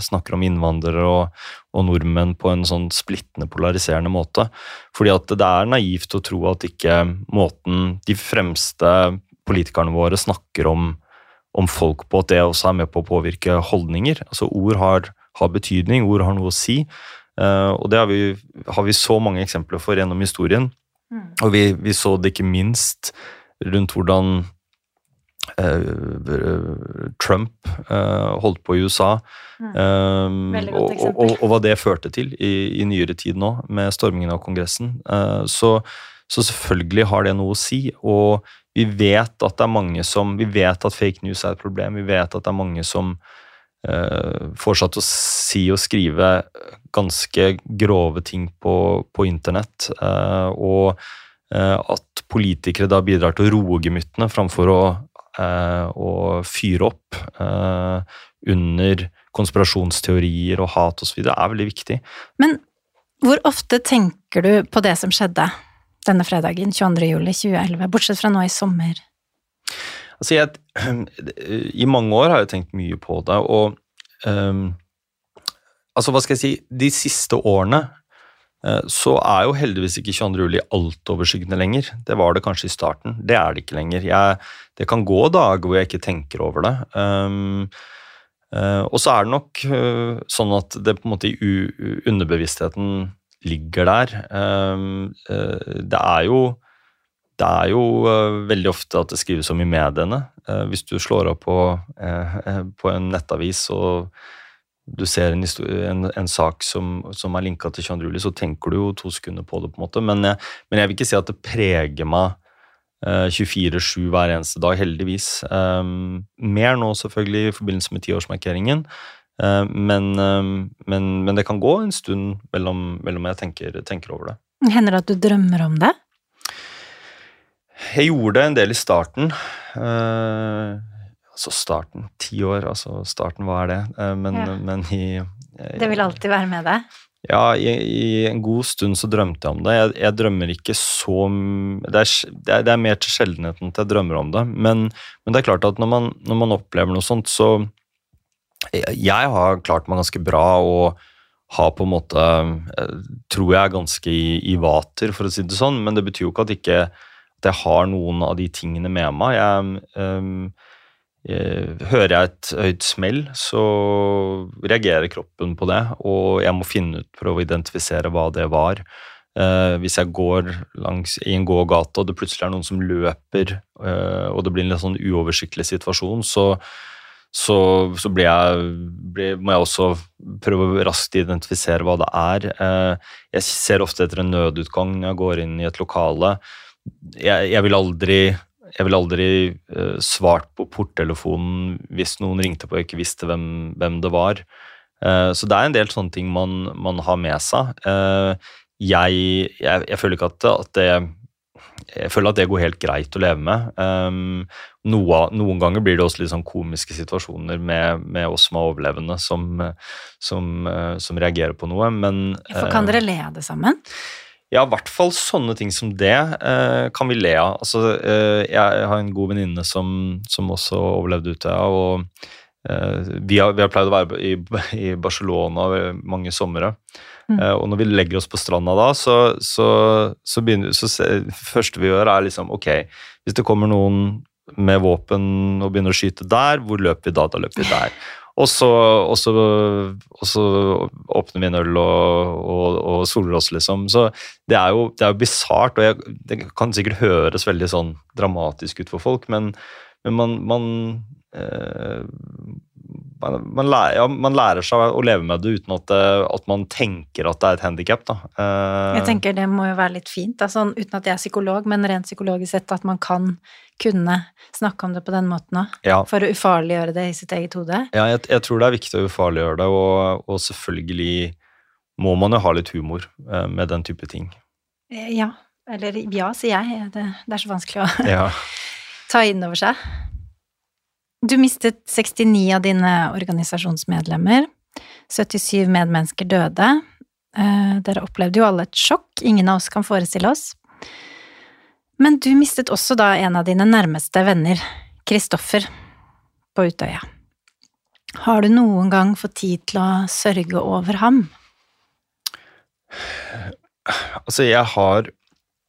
snakker om innvandrere og, og, nordmenn på en sånn splittende, polariserende måte. Fordi at det er naivt å tro at ikke måten de fremste politikerne våre snakker om, om folk på, at det også er med på å påvirke holdninger. Altså Ord har har betydning, ord har noe å si. Eh, og det har vi, har vi, så mange eksempler for gjennom historien. Mm. Og vi, vi, så det ikke minst rundt hvordan Trump uh, holdt på i USA. Mm. Og, og, og, hva det førte til i, i nyere tid nå, med stormingen av Kongressen. Så, så, selvfølgelig har det noe å si. Og vi vet at det er mange som Vi vet at fake news er et problem. Vi vet at det er mange som uh, fortsatt å si og skrive ganske grove ting på, på internett. Uh, og at politikere da bidrar til å roe gemyttene framfor å, å fyre opp under konspirasjonsteorier og hat osv. er veldig viktig. Men hvor ofte tenker du på det som skjedde denne fredagen, 22.07.2011, bortsett fra nå i sommer? Altså jeg, [clears throat] I mange år har jeg tenkt mye på det, og um, altså hva skal jeg si De siste årene så er jo heldigvis ikke 22. juli altoverskyggende lenger. Det var det kanskje i starten. Det er det ikke lenger. Jeg, det kan gå dager hvor jeg ikke tenker over det. Um, uh, og så er det nok uh, sånn at det på en måte i underbevisstheten ligger der. Um, det er jo det er jo uh, veldig ofte at det skrives om i mediene. Uh, hvis du slår opp på, uh, på, en nettavis og du ser en, en, en sak som, som er linka til 22. juli, så tenker du jo to sekunder på det. på en måte. Men, men jeg vil ikke si at det preger meg 24-7 hver eneste dag, heldigvis. Um, mer nå selvfølgelig i forbindelse med tiårsmarkeringen. Men, men, men, det kan gå en stund mellom, mellom jeg tenker, tenker over det. Hender det at du drømmer om det? Jeg gjorde det en del i starten. Uh, altså starten Ti år, altså starten, hva er det? Uh, men, ja. men, i uh, Det vil alltid være med deg? Ja, i, i, en god stund så drømte jeg om det. Jeg, jeg drømmer ikke så det er, det er, det er mer til sjeldenheten at jeg drømmer om det. Men, men, det er klart at når man, når man opplever noe sånt, så Jeg har klart meg ganske bra og har på en måte Tror jeg er ganske i, i vater, for å si det sånn, men det betyr jo ikke at ikke at jeg har noen av de tingene med meg. Jeg, um, hører jeg et høyt smell, så reagerer kroppen på det, og jeg må finne ut, prøve å identifisere hva det var. Eh, hvis jeg går langs, i en gågate og det plutselig er noen som løper, eh, og det blir en litt sånn uoversiktlig situasjon, så, så, så blir jeg, blir, må jeg også prøve å raskt identifisere hva det er. Eh, jeg ser ofte etter en nødutgang når jeg går inn i et lokale. Jeg, jeg vil aldri, jeg ville aldri uh, svart på porttelefonen hvis noen ringte på og ikke visste hvem, hvem det var. Uh, så det er en del sånne ting man, man har med seg. Uh, jeg, jeg, jeg, føler ikke at, at det jeg føler at det går helt greit å leve med. Um, noe, noen ganger blir det også litt sånn komiske situasjoner med, med oss som er overlevende, som, som, som, reagerer på noe, men For Kan dere le av det sammen? Ja, i hvert fall sånne ting som det eh, kan vi le av. Altså, jeg har en god venninne som, som, også overlevde Utøya, og vi har, vi, har, pleid å være i, i Barcelona mange somre. Mm. Uh, og når vi legger oss på stranda da, så, så, så begynner så det første vi gjør, er liksom Ok, hvis det kommer noen med våpen og begynner å skyte der, hvor løper vi da? Da løper vi der. [laughs] Og så, og så, og så åpner vi en øl og, og, og, soler oss, liksom. Så det er jo, det jo bisart, og jeg, det kan sikkert høres veldig sånn dramatisk ut for folk, men, men man, man eh, man, man, lærer, ja, man, lærer, seg å leve med det uten at, at man tenker at det er et handikap. Uh, jeg tenker det må jo være litt fint, sånn, uten at jeg er psykolog, men rent psykologisk sett at man kan kunne snakke om det på den måten òg. Ja. For å ufarliggjøre det i sitt eget hode. Ja, jeg, jeg tror det er viktig å ufarliggjøre det, og, og, selvfølgelig må man jo ha litt humor uh, med den type ting. Eh, ja. Eller ja, sier jeg. Det, det er så vanskelig å ja. [laughs] ta inn over seg. Du mistet 69 av dine organisasjonsmedlemmer. 77 medmennesker døde. Eh, dere opplevde jo alle et sjokk ingen av oss kan forestille oss. Men du mistet også da en av dine nærmeste venner, Kristoffer, på Utøya. Har du noen gang fått tid til å sørge over ham? Altså, jeg har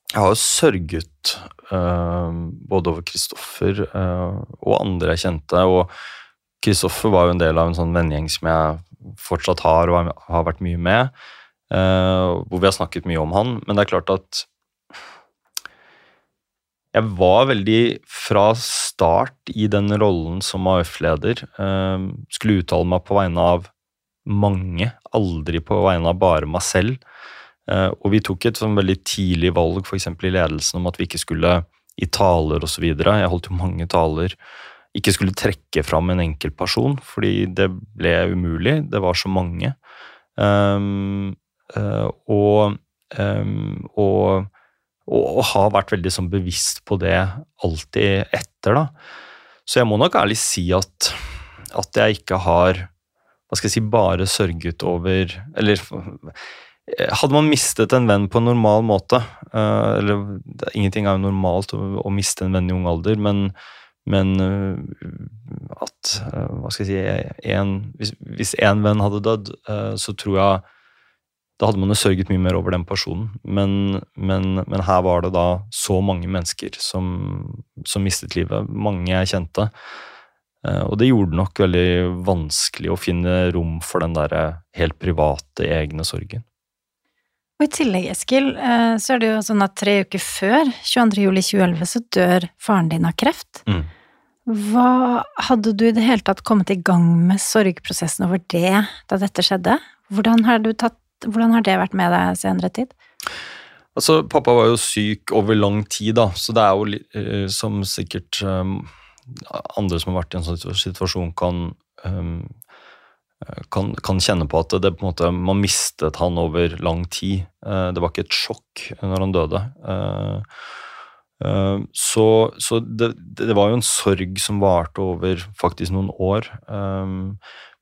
jeg har sørget både over Kristoffer uh, og andre jeg kjente. Og Kristoffer var jo en del av en sånn vennegjeng som jeg fortsatt har og har vært mye med. Uh, hvor vi har snakket mye om han. Men det er klart at jeg var veldig fra start i den rollen som AUF-leder. skulle uttale meg på vegne av mange, aldri på vegne av bare meg selv. Eh, og vi tok et sånn veldig tidlig valg for i ledelsen om at vi ikke skulle i taler osv. Jeg holdt jo mange taler. Ikke skulle trekke fram en enkeltperson, fordi det ble umulig. Det var så mange. Um, uh, og, um, og, og, og, har vært veldig sånn bevisst på det alltid etter, da. Så jeg må nok ærlig si at, at jeg ikke har hva skal jeg si, bare sørget over Eller hadde man mistet en venn på en normal måte uh, eller Ingenting er jo normalt å, å, miste en venn i ung alder, men, men uh, at Hva skal jeg si en, Hvis én venn hadde dødd, så tror jeg da hadde man jo sørget mye mer over den personen. Men, men, men her var det da så mange mennesker som, som mistet livet. Mange jeg kjente. Og det gjorde det nok veldig vanskelig å finne rom for den der helt private, egne sorgen. Og i tillegg, Eskil, eh, så er det jo sånn at tre uker før 22. juli 2011 så dør faren din av kreft. Mm. Hva Hadde du i det hele tatt kommet i gang med sorgprosessen over det da dette skjedde? Hvordan har, tatt, hvordan har det vært med deg senere tid? Altså, Pappa var jo syk over lang tid, da, så det er jo uh, som sikkert um, andre som har vært i en sånn situasjon, kan um, kan, kan, kjenne på at det, på en måte, man mistet han over lang tid. Eh, det var ikke et sjokk når han døde. Eh, eh, så, så det, det, var jo en sorg som varte over faktisk noen år.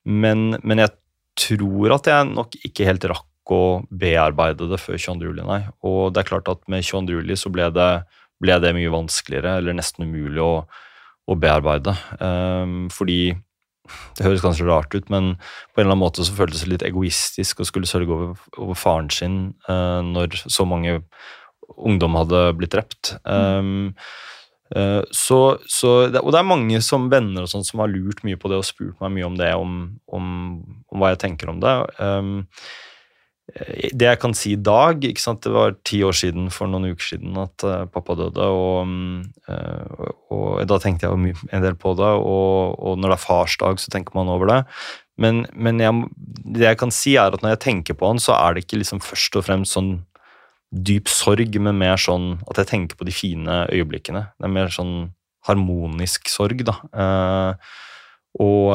Men, men, jeg tror at jeg nok ikke helt rakk å bearbeide det før 22. juli, nei. Og det er klart at med 22. juli så ble det, ble det mye vanskeligere, eller nesten umulig å, å bearbeide. Fordi det høres kanskje rart ut, men på en eller annen måte så føltes det litt egoistisk å skulle sørge over, over faren sin uh, når så mange ungdom hadde blitt drept. Um, uh, så, så det, og det er mange som venner og sånt som har lurt mye på det og spurt meg mye om det, om, om, om hva jeg tenker om det. Um, det jeg kan si i dag? Det var ti år siden for noen uker siden at uh, pappa døde, og, og, og, da tenkte jeg en del på det. Og, og, når det er farsdag, så tenker man over det. Men, men jeg, det jeg kan si, er at når jeg tenker på han, så er det ikke liksom først og fremst sånn dyp sorg, men mer sånn at jeg tenker på de fine øyeblikkene. Det er mer sånn harmonisk sorg, da. Uh, og,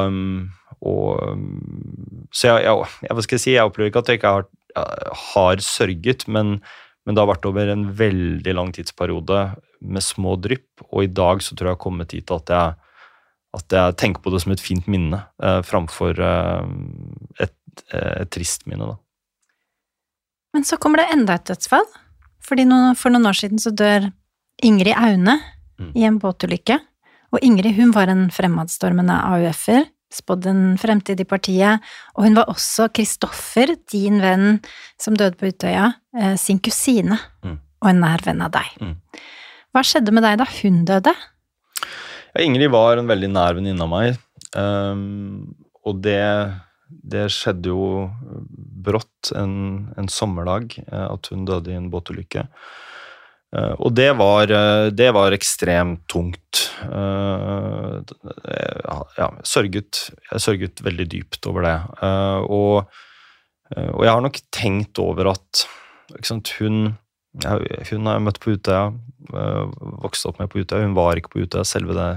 og Så jeg, jeg, jeg, hva skal jeg si, jeg opplever ikke at jeg ikke har har sørget, men, men, det har vært over en veldig lang tidsperiode med små drypp. Og i dag så tror jeg jeg har kommet hit at jeg, at jeg tenker på det som et fint minne eh, framfor eh, et, eh, et, trist minne. da. Men så kommer det enda et dødsfall. Fordi noen, For noen år siden så dør Ingrid Aune mm. i en båtulykke. Og Ingrid hun var en fremadstormende AUF-er spådd en fremtid i partiet, og hun var også Kristoffer, din venn som døde på Utøya, eh, sin kusine, mm. og en nær venn av deg. Mm. Hva skjedde med deg da hun døde? Ja, Ingrid var en veldig nær venninne av meg, um, og det, det, skjedde jo brått en, en sommerdag eh, at hun døde i en båtulykke. Uh, og det var, det var, ekstremt tungt. Uh, ja, sørget, jeg sørget veldig dypt over det. Uh, og, og, jeg har nok tenkt over at sant, hun, hun har jeg møtt på Utøya, vokste opp med på Utøya. Hun var ikke på Utøya selve det,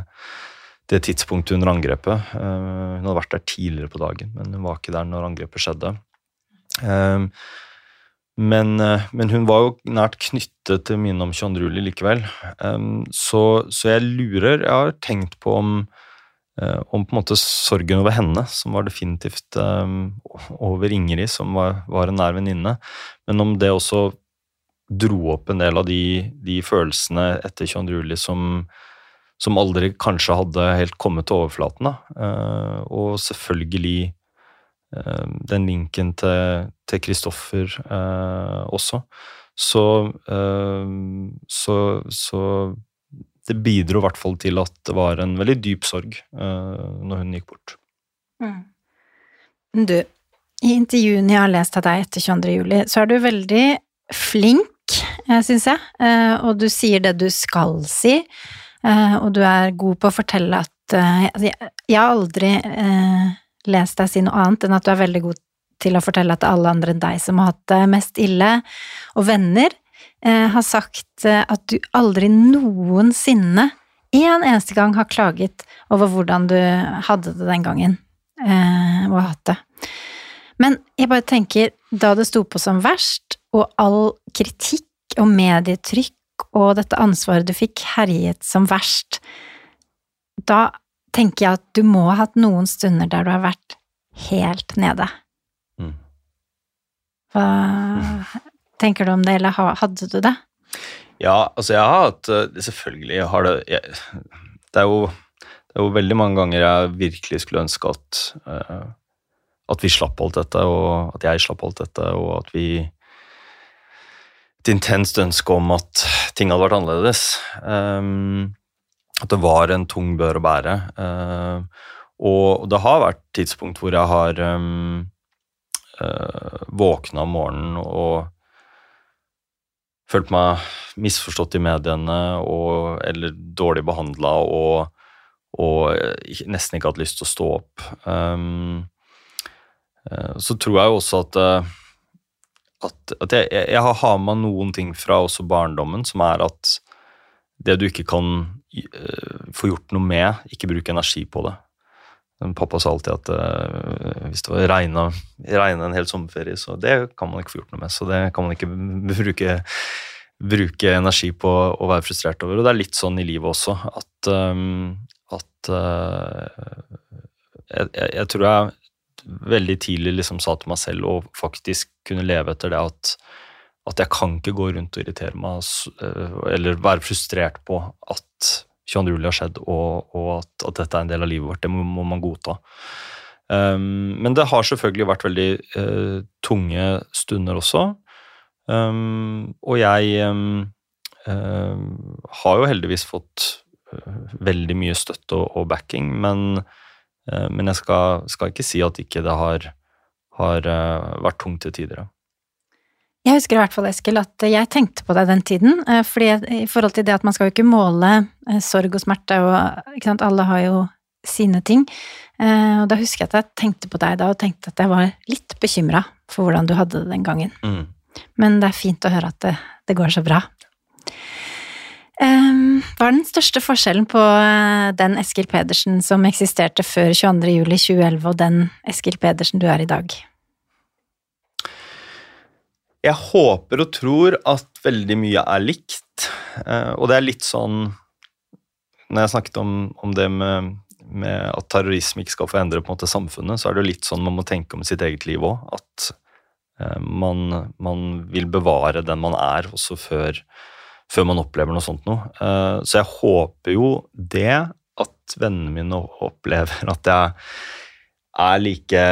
det tidspunktet under angrepet. hun hadde vært der tidligere på dagen, men hun var ikke der når angrepet skjedde. Men, eh, men, hun var jo nært knyttet til minnet om Chandruli likevel. Så, så, jeg lurer Jeg har tenkt på om, eh, om på en måte sorgen over henne, som var definitivt over Ingrid, som var, var en nær venninne, men om det også dro opp en del av de, de følelsene etter Chandruli som, som aldri kanskje hadde helt kommet til overflaten. Da. Eh, og selvfølgelig den linken til Kristoffer eh, også. Så, eh, så, så det bidro i hvert fall til at det var en veldig dyp sorg når hun gikk bort. Mm. Du, i intervjuene jeg har lest av deg etter 22. juli, så er du veldig flink, syns jeg, og du sier det du skal si, og du er god på å fortelle at Jeg har aldri lest deg si noe annet enn at du er veldig god til å fortelle at det er alle andre enn deg som har hatt det mest ille, og venner eh, har sagt eh, at du aldri noensinne en eneste gang har klaget over hvordan du hadde det den gangen, eh, og har hatt det. Men jeg bare tenker, da det sto på som verst, og all kritikk og medietrykk og dette ansvaret du fikk herjet som verst, da tenker jeg at du må ha hatt noen stunder der du har vært helt nede. Mm. Hva tenker du om det, eller hadde du det? Ja, altså jeg har hatt eh, Selvfølgelig jeg har det jeg, det, er jo, det, er jo, veldig mange ganger jeg virkelig skulle ønske at uh, at vi slapp alt dette, og at jeg slapp alt dette, og at vi Et intenst ønske om at ting hadde vært annerledes. Um, at det var en tung bør å bære. Uh, og det har vært tidspunkt hvor jeg har um, uh, våkna om morgenen og følt meg misforstått i mediene og, eller dårlig behandla og, og nesten ikke hatt lyst til å stå opp. Um, så tror jeg jo også at, at, at jeg, jeg, har med noen ting fra også barndommen, som er at det du ikke kan få gjort noe med, ikke bruke energi på det. Pappa sa alltid at uh, hvis det var regna, en hel sommerferie, så det kan man ikke få gjort noe med. Så det kan man ikke [laughs] bruke, bruke energi på å være frustrert over. Og det er litt sånn i livet også at, um, at uh, jeg, jeg, tror jeg veldig tidlig liksom sa til meg selv å faktisk kunne leve etter det at at jeg kan ikke gå rundt og irritere meg eh, eller være frustrert på at 22. juli har skjedd, og, og at, at, dette er en del av livet vårt. Det må, må man godta. Um, men det har selvfølgelig vært veldig uh, tunge stunder også. Um, og jeg um, uh, har jo heldigvis fått uh, veldig mye støtte og, og backing, men, men jeg skal, skal, ikke si at ikke det har, har vært tungt til tider. Jeg husker i hvert fall, Eskil, at jeg tenkte på deg den tiden. eh, Fordi i forhold til det at man skal jo ikke måle eh, sorg og smerte, og ikke sant, alle har jo sine ting. Eh, Og da husker jeg at jeg tenkte på deg da, og tenkte at jeg var litt bekymra for hvordan du hadde det den gangen. Mm. Men det er fint å høre at det, det går så bra. Um, hva er den største forskjellen på den Eskil Pedersen som eksisterte før 22. juli 2011, og den Eskil Pedersen du er i dag? Jeg håper og tror at veldig mye er likt, eh, og det er litt sånn Når jeg snakket om, om det med, med at terrorisme ikke skal få endre på en måte samfunnet, så er det jo litt sånn man må tenke om sitt eget liv òg. At eh, man, man vil bevare den man er, også før, før man opplever noe sånt noe. Eh, så jeg håper jo det, at vennene mine opplever at jeg er like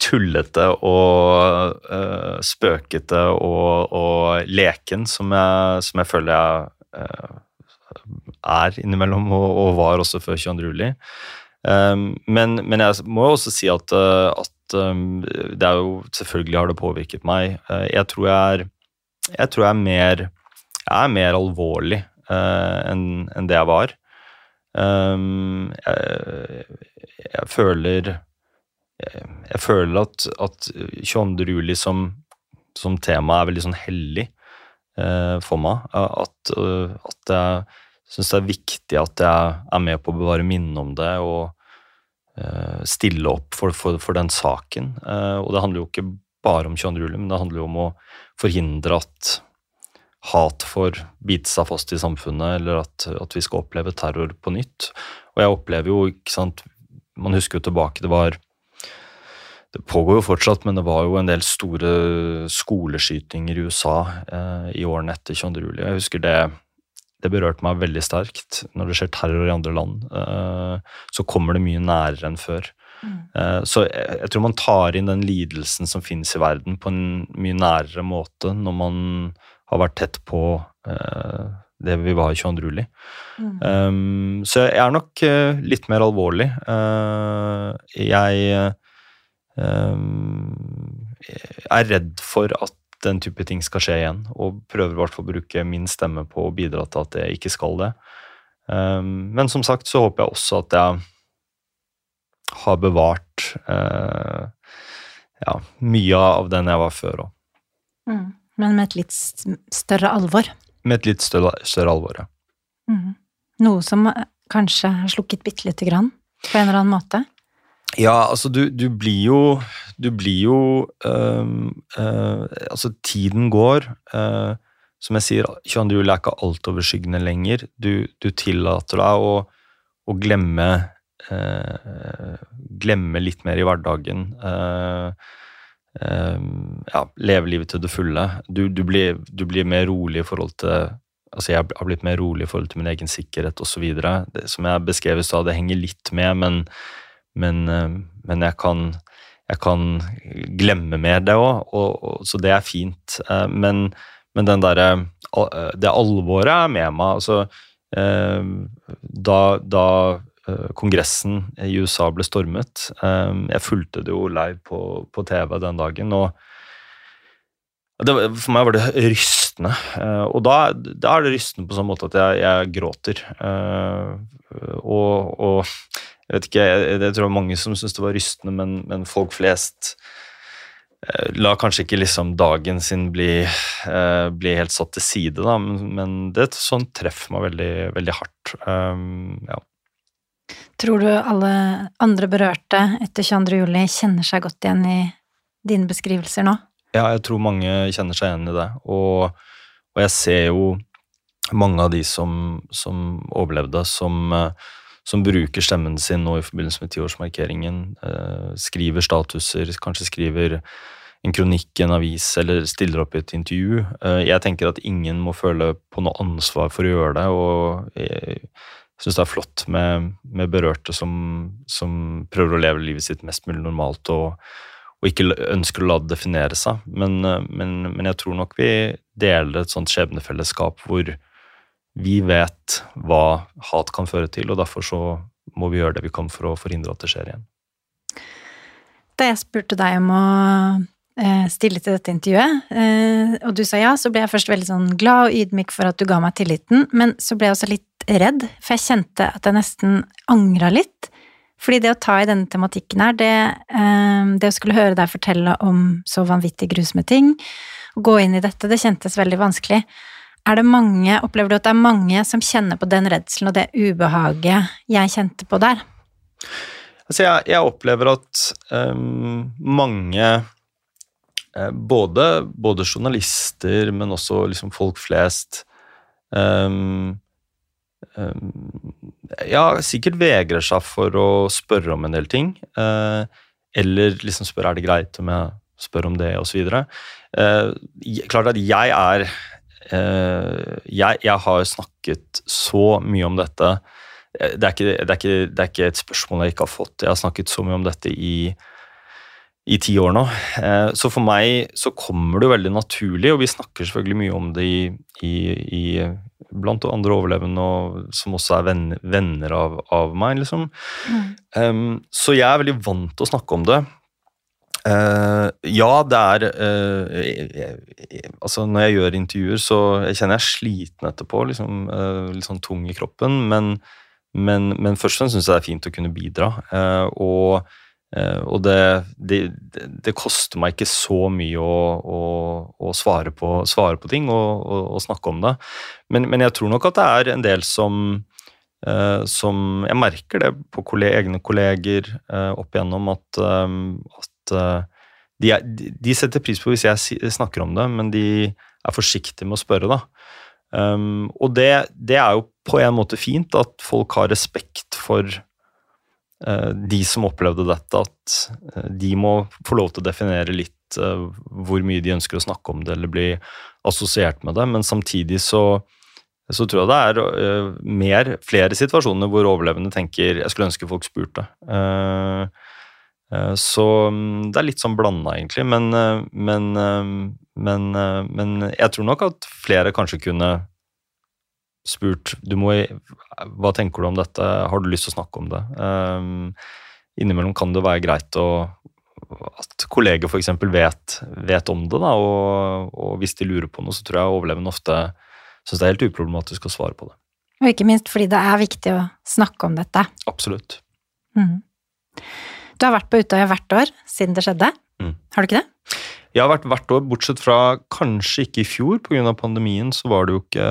tullete og uh, spøkete og, og leken som jeg, som jeg føler jeg uh, er innimellom, og, og, var også før 22. juli. Um, men, men, jeg må jo også si at, uh, at um, det er jo Selvfølgelig har det påvirket meg. Uh, jeg tror jeg er jeg tror jeg er mer jeg er mer alvorlig enn en det jeg var. Um, jeg, jeg føler jeg føler at, at 22. juli som, som, tema er veldig sånn hellig eh, for meg. At, uh, at jeg syns det er viktig at jeg er med på å bevare minnet om det og eh, stille opp for, for, for den saken. Eh, og det handler jo ikke bare om 22. juli, men det handler jo om å forhindre at hat får bite seg fast i samfunnet, eller at, at vi skal oppleve terror på nytt. Og jeg opplever jo, ikke sant Man husker jo tilbake, det var det pågår jo fortsatt, men det var jo en del store skoleskytinger i USA eh, i årene etter 22. juli. Jeg husker det, det berørte meg veldig sterkt. Når det skjer terror i andre land, eh, så kommer det mye nærere enn før. Mm. Eh, så jeg, jeg, tror man tar inn den lidelsen som finnes i verden, på en mye nærere måte når man har vært tett på eh, det vi var 22. juli. Mm. Um, så jeg er nok eh, litt mer alvorlig. Uh, jeg er redd for at den type ting skal skje igjen, og prøver i hvert fall å bruke min stemme på å bidra til at det ikke skal det. Ehm, men som sagt så håper jeg også at jeg har bevart uh, ja, mye av den jeg var før òg. Mm. Men med et litt større alvor? Med et litt større, større alvor, ja. Mm. Noe som kanskje har slukket bitte lite grann, på en eller annen måte? Ja, altså du, du, blir jo Du blir jo øh, øh, Altså, tiden går. Øh, som jeg sier, 22. juli er ikke altoverskyggende lenger. Du, du tillater deg å, å glemme øh, Glemme litt mer i hverdagen. Øh, øh, ja, leve livet til det fulle. Du, du, blir, du blir mer rolig i forhold til altså Jeg har blitt mer rolig i forhold til min egen sikkerhet osv. Som jeg beskrev i stad, det henger litt med, men men, eh, men jeg, kan, jeg, kan, glemme mer det òg, så det er fint. Eh, men, men den derre eh, Det alvoret er med meg. altså da, da Kongressen i USA ble stormet Jeg fulgte det jo live på, på TV den dagen. og det, for meg var det rystende. og da, da, er det rystende på sånn måte at jeg, jeg gråter. og, og jeg vet ikke, jeg, jeg tror det var mange som syntes det var rystende, men, men folk flest eh, la kanskje ikke liksom dagen sin bli, eh, bli, helt satt til side, da, men, men det sånn treffer meg veldig, veldig hardt. Um, ja. Tror du alle andre berørte etter 22. juli kjenner seg godt igjen i dine beskrivelser nå? Ja, jeg tror mange kjenner seg igjen i det. Og, og jeg ser jo mange av de som, som overlevde, som uh, som bruker stemmen sin nå i forbindelse med tiårsmarkeringen. Eh, skriver statuser, kanskje skriver en kronikk i en avis eller stiller opp i et intervju. Eh, jeg tenker at ingen må føle på noe ansvar for å gjøre det, og jeg syns det er flott med, med berørte som, som, prøver å leve livet sitt mest mulig normalt og, og ikke ønsker å la det definere seg. Men, eh, men, men jeg tror nok vi deler et sånt skjebnefellesskap hvor vi vet hva hat kan føre til, og derfor så må vi gjøre det vi kan for å forhindre at det skjer igjen. Da jeg spurte deg om å eh, stille til dette intervjuet, eh, og du sa ja, så ble jeg først veldig sånn glad og ydmyk for at du ga meg tilliten, men så ble jeg også litt redd, for jeg kjente at jeg nesten angra litt. Fordi det å ta i denne tematikken her, det, eh, det å skulle høre deg fortelle om så vanvittig grusomme ting, gå inn i dette, det kjentes veldig vanskelig. Er det mange, Opplever du at det er mange som kjenner på den redselen og det ubehaget jeg kjente på der? Altså jeg, jeg opplever at um, mange uh, både, både, journalister, men også liksom folk flest um, um, Ja, sikkert vegrer seg for å spørre om en del ting. Uh, eller liksom spørre er det greit om jeg spør om det, osv. Uh, klart at jeg er jeg, jeg har snakket så mye om dette det er, ikke, det, er ikke, det er, ikke, et spørsmål jeg ikke har fått. Jeg har snakket så mye om dette i, i ti år nå. Eh, så for meg så kommer det veldig naturlig, og vi snakker selvfølgelig mye om det i, i, i blant andre overlevende og, som også er venner, venner av, av, meg, liksom. Mm. Um, så jeg er veldig vant til å snakke om det. Uh, ja, det er uh, jeg, jeg, Altså, når jeg gjør intervjuer, så jeg kjenner jeg sliten etterpå. Liksom, uh, litt sånn tung i kroppen. Men men, men først og fremst syns jeg det er fint å kunne bidra. Eh, og, eh, og det, det, det, koster meg ikke så mye å, å, å svare, på, svare, på, ting og, og, og snakke om det. Men, men, jeg tror nok at det er en del som, eh, som Jeg merker det på kolleg, egne kolleger opp igjennom at, at de, er, de, setter pris på hvis jeg snakker om det, men de er forsiktige med å spørre. da. Um, og det, det, er jo på en måte fint at folk har respekt for uh, de som opplevde dette, at uh, de må få lov til å definere litt uh, hvor mye de ønsker å snakke om det eller bli assosiert med det, men samtidig så, så tror jeg det er mer, flere situasjoner hvor overlevende tenker jeg skulle ønske folk spurte. Så um, det er litt sånn blanda, egentlig. Men, men, men, men, jeg tror nok at flere kanskje kunne spurt du må, Hva tenker du om dette, har du lyst til å snakke om det? Innimellom kan det være greit å, at kolleger f.eks. Vet, vet om det, da, og, og, hvis de lurer på noe, så tror jeg overlevende ofte syns det er helt uproblematisk å svare på det. Og ikke minst fordi det er viktig å snakke om dette. Absolutt. Mm. Du har vært på Utøya hvert år siden det skjedde, mm. har du ikke det? Jeg har vært hvert år, bortsett fra kanskje ikke i fjor, pga. pandemien, så var det jo ikke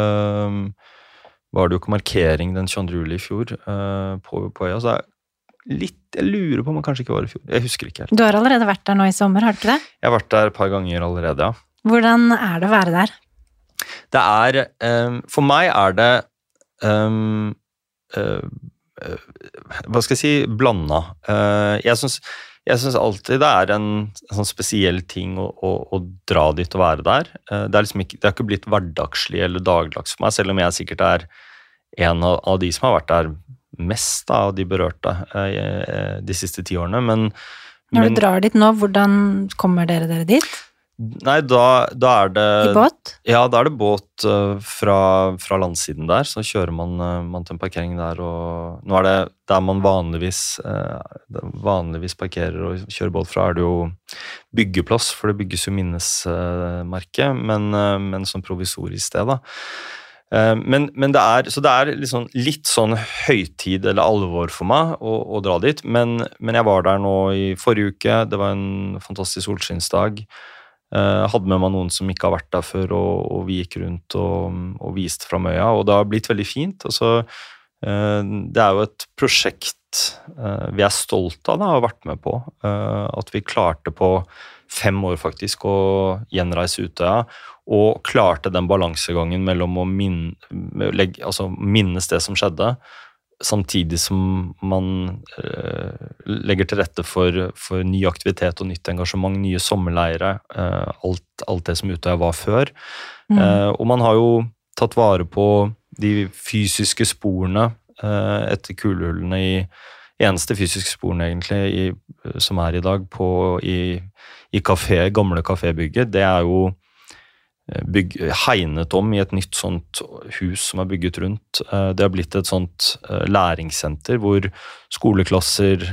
var det jo ikke markering den 22. juli i fjor uh, på, på øya. Så jeg, litt, jeg lurer på om det kanskje ikke var i fjor. Jeg husker ikke helt. Du har allerede vært der nå i sommer, har du ikke det? Jeg har vært der et par ganger allerede, ja. Hvordan er det å være der? Det er um, For meg er det um, uh, Hva skal jeg si blanda. Uh, jeg syns jeg syns alltid det er en, en sånn spesiell ting å, å, å, dra dit og være der. Eh, det er liksom ikke, det er ikke blitt hverdagslig eller dagligdags for meg, selv om jeg sikkert er en av, av de som har vært der mest da, av de berørte eh, eh, de siste ti årene. Men, Når du drar dit nå, hvordan kommer dere dere dit? Nei, da, da, er det I båt? Ja, da er det båt uh, fra, fra, landsiden der. Så kjører man, uh, man, til en parkering der, og nå er det der man vanligvis, uh, vanligvis parkerer og kjører båt fra, er det jo byggeplass, for det bygges jo minnesmerke, men, men som provisorisk sted, da. Men, men, det er, så det er liksom litt sånn høytid eller alvor for meg å, å dra dit. Men, men, jeg var der nå i forrige uke. Det var en fantastisk solskinnsdag. Eh, hadde med meg noen som ikke har vært der før, og, og vi gikk rundt og, og viste fram øya. Og det har blitt veldig fint. Altså, det er jo et prosjekt eh, vi er stolt av å ha vært med på. At vi klarte på fem år faktisk å gjenreise Utøya. Og klarte den balansegangen mellom å minne, altså minnes det som skjedde, samtidig som man uh, legger til rette for, for, ny aktivitet og nytt engasjement, nye sommerleirer, uh, alt, alt, det som Utøya var før. Mm. Uh, og man har jo tatt vare på de fysiske sporene etter kulehullene i Eneste fysiske sporene, egentlig, i, som er i dag på, i, i kafé, gamle kafébygget, det er jo bygg, hegnet om i et nytt sånt hus som er bygget rundt. Eh, det har blitt et sånt eh, læringssenter hvor skoleklasser,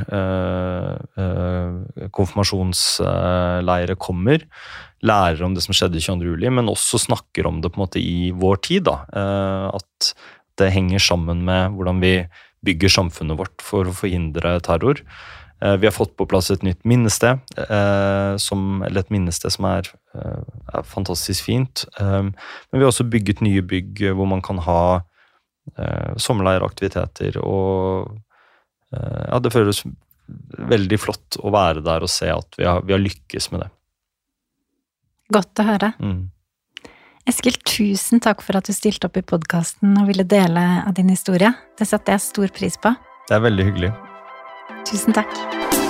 konfirmasjonsleire kommer. Lærer om det som skjedde 22. juli, men også snakker om det på en måte i vår tid. da, At det henger sammen med hvordan vi bygger samfunnet vårt for å forhindre terror. Eh, vi har fått på plass et nytt minnested, eh, som, eller et minnested som er, eh, er fantastisk fint. Men vi har også bygget nye bygg hvor man kan ha sommerleiraktiviteter og Ja, det føles veldig flott å være der og se at vi har, vi har lykkes med det. Godt å høre. Mm. Eskil, tusen takk for at du stilte opp i podkasten og ville dele av din historie. Det setter jeg stor pris på. Det er veldig hyggelig. Tusen takk.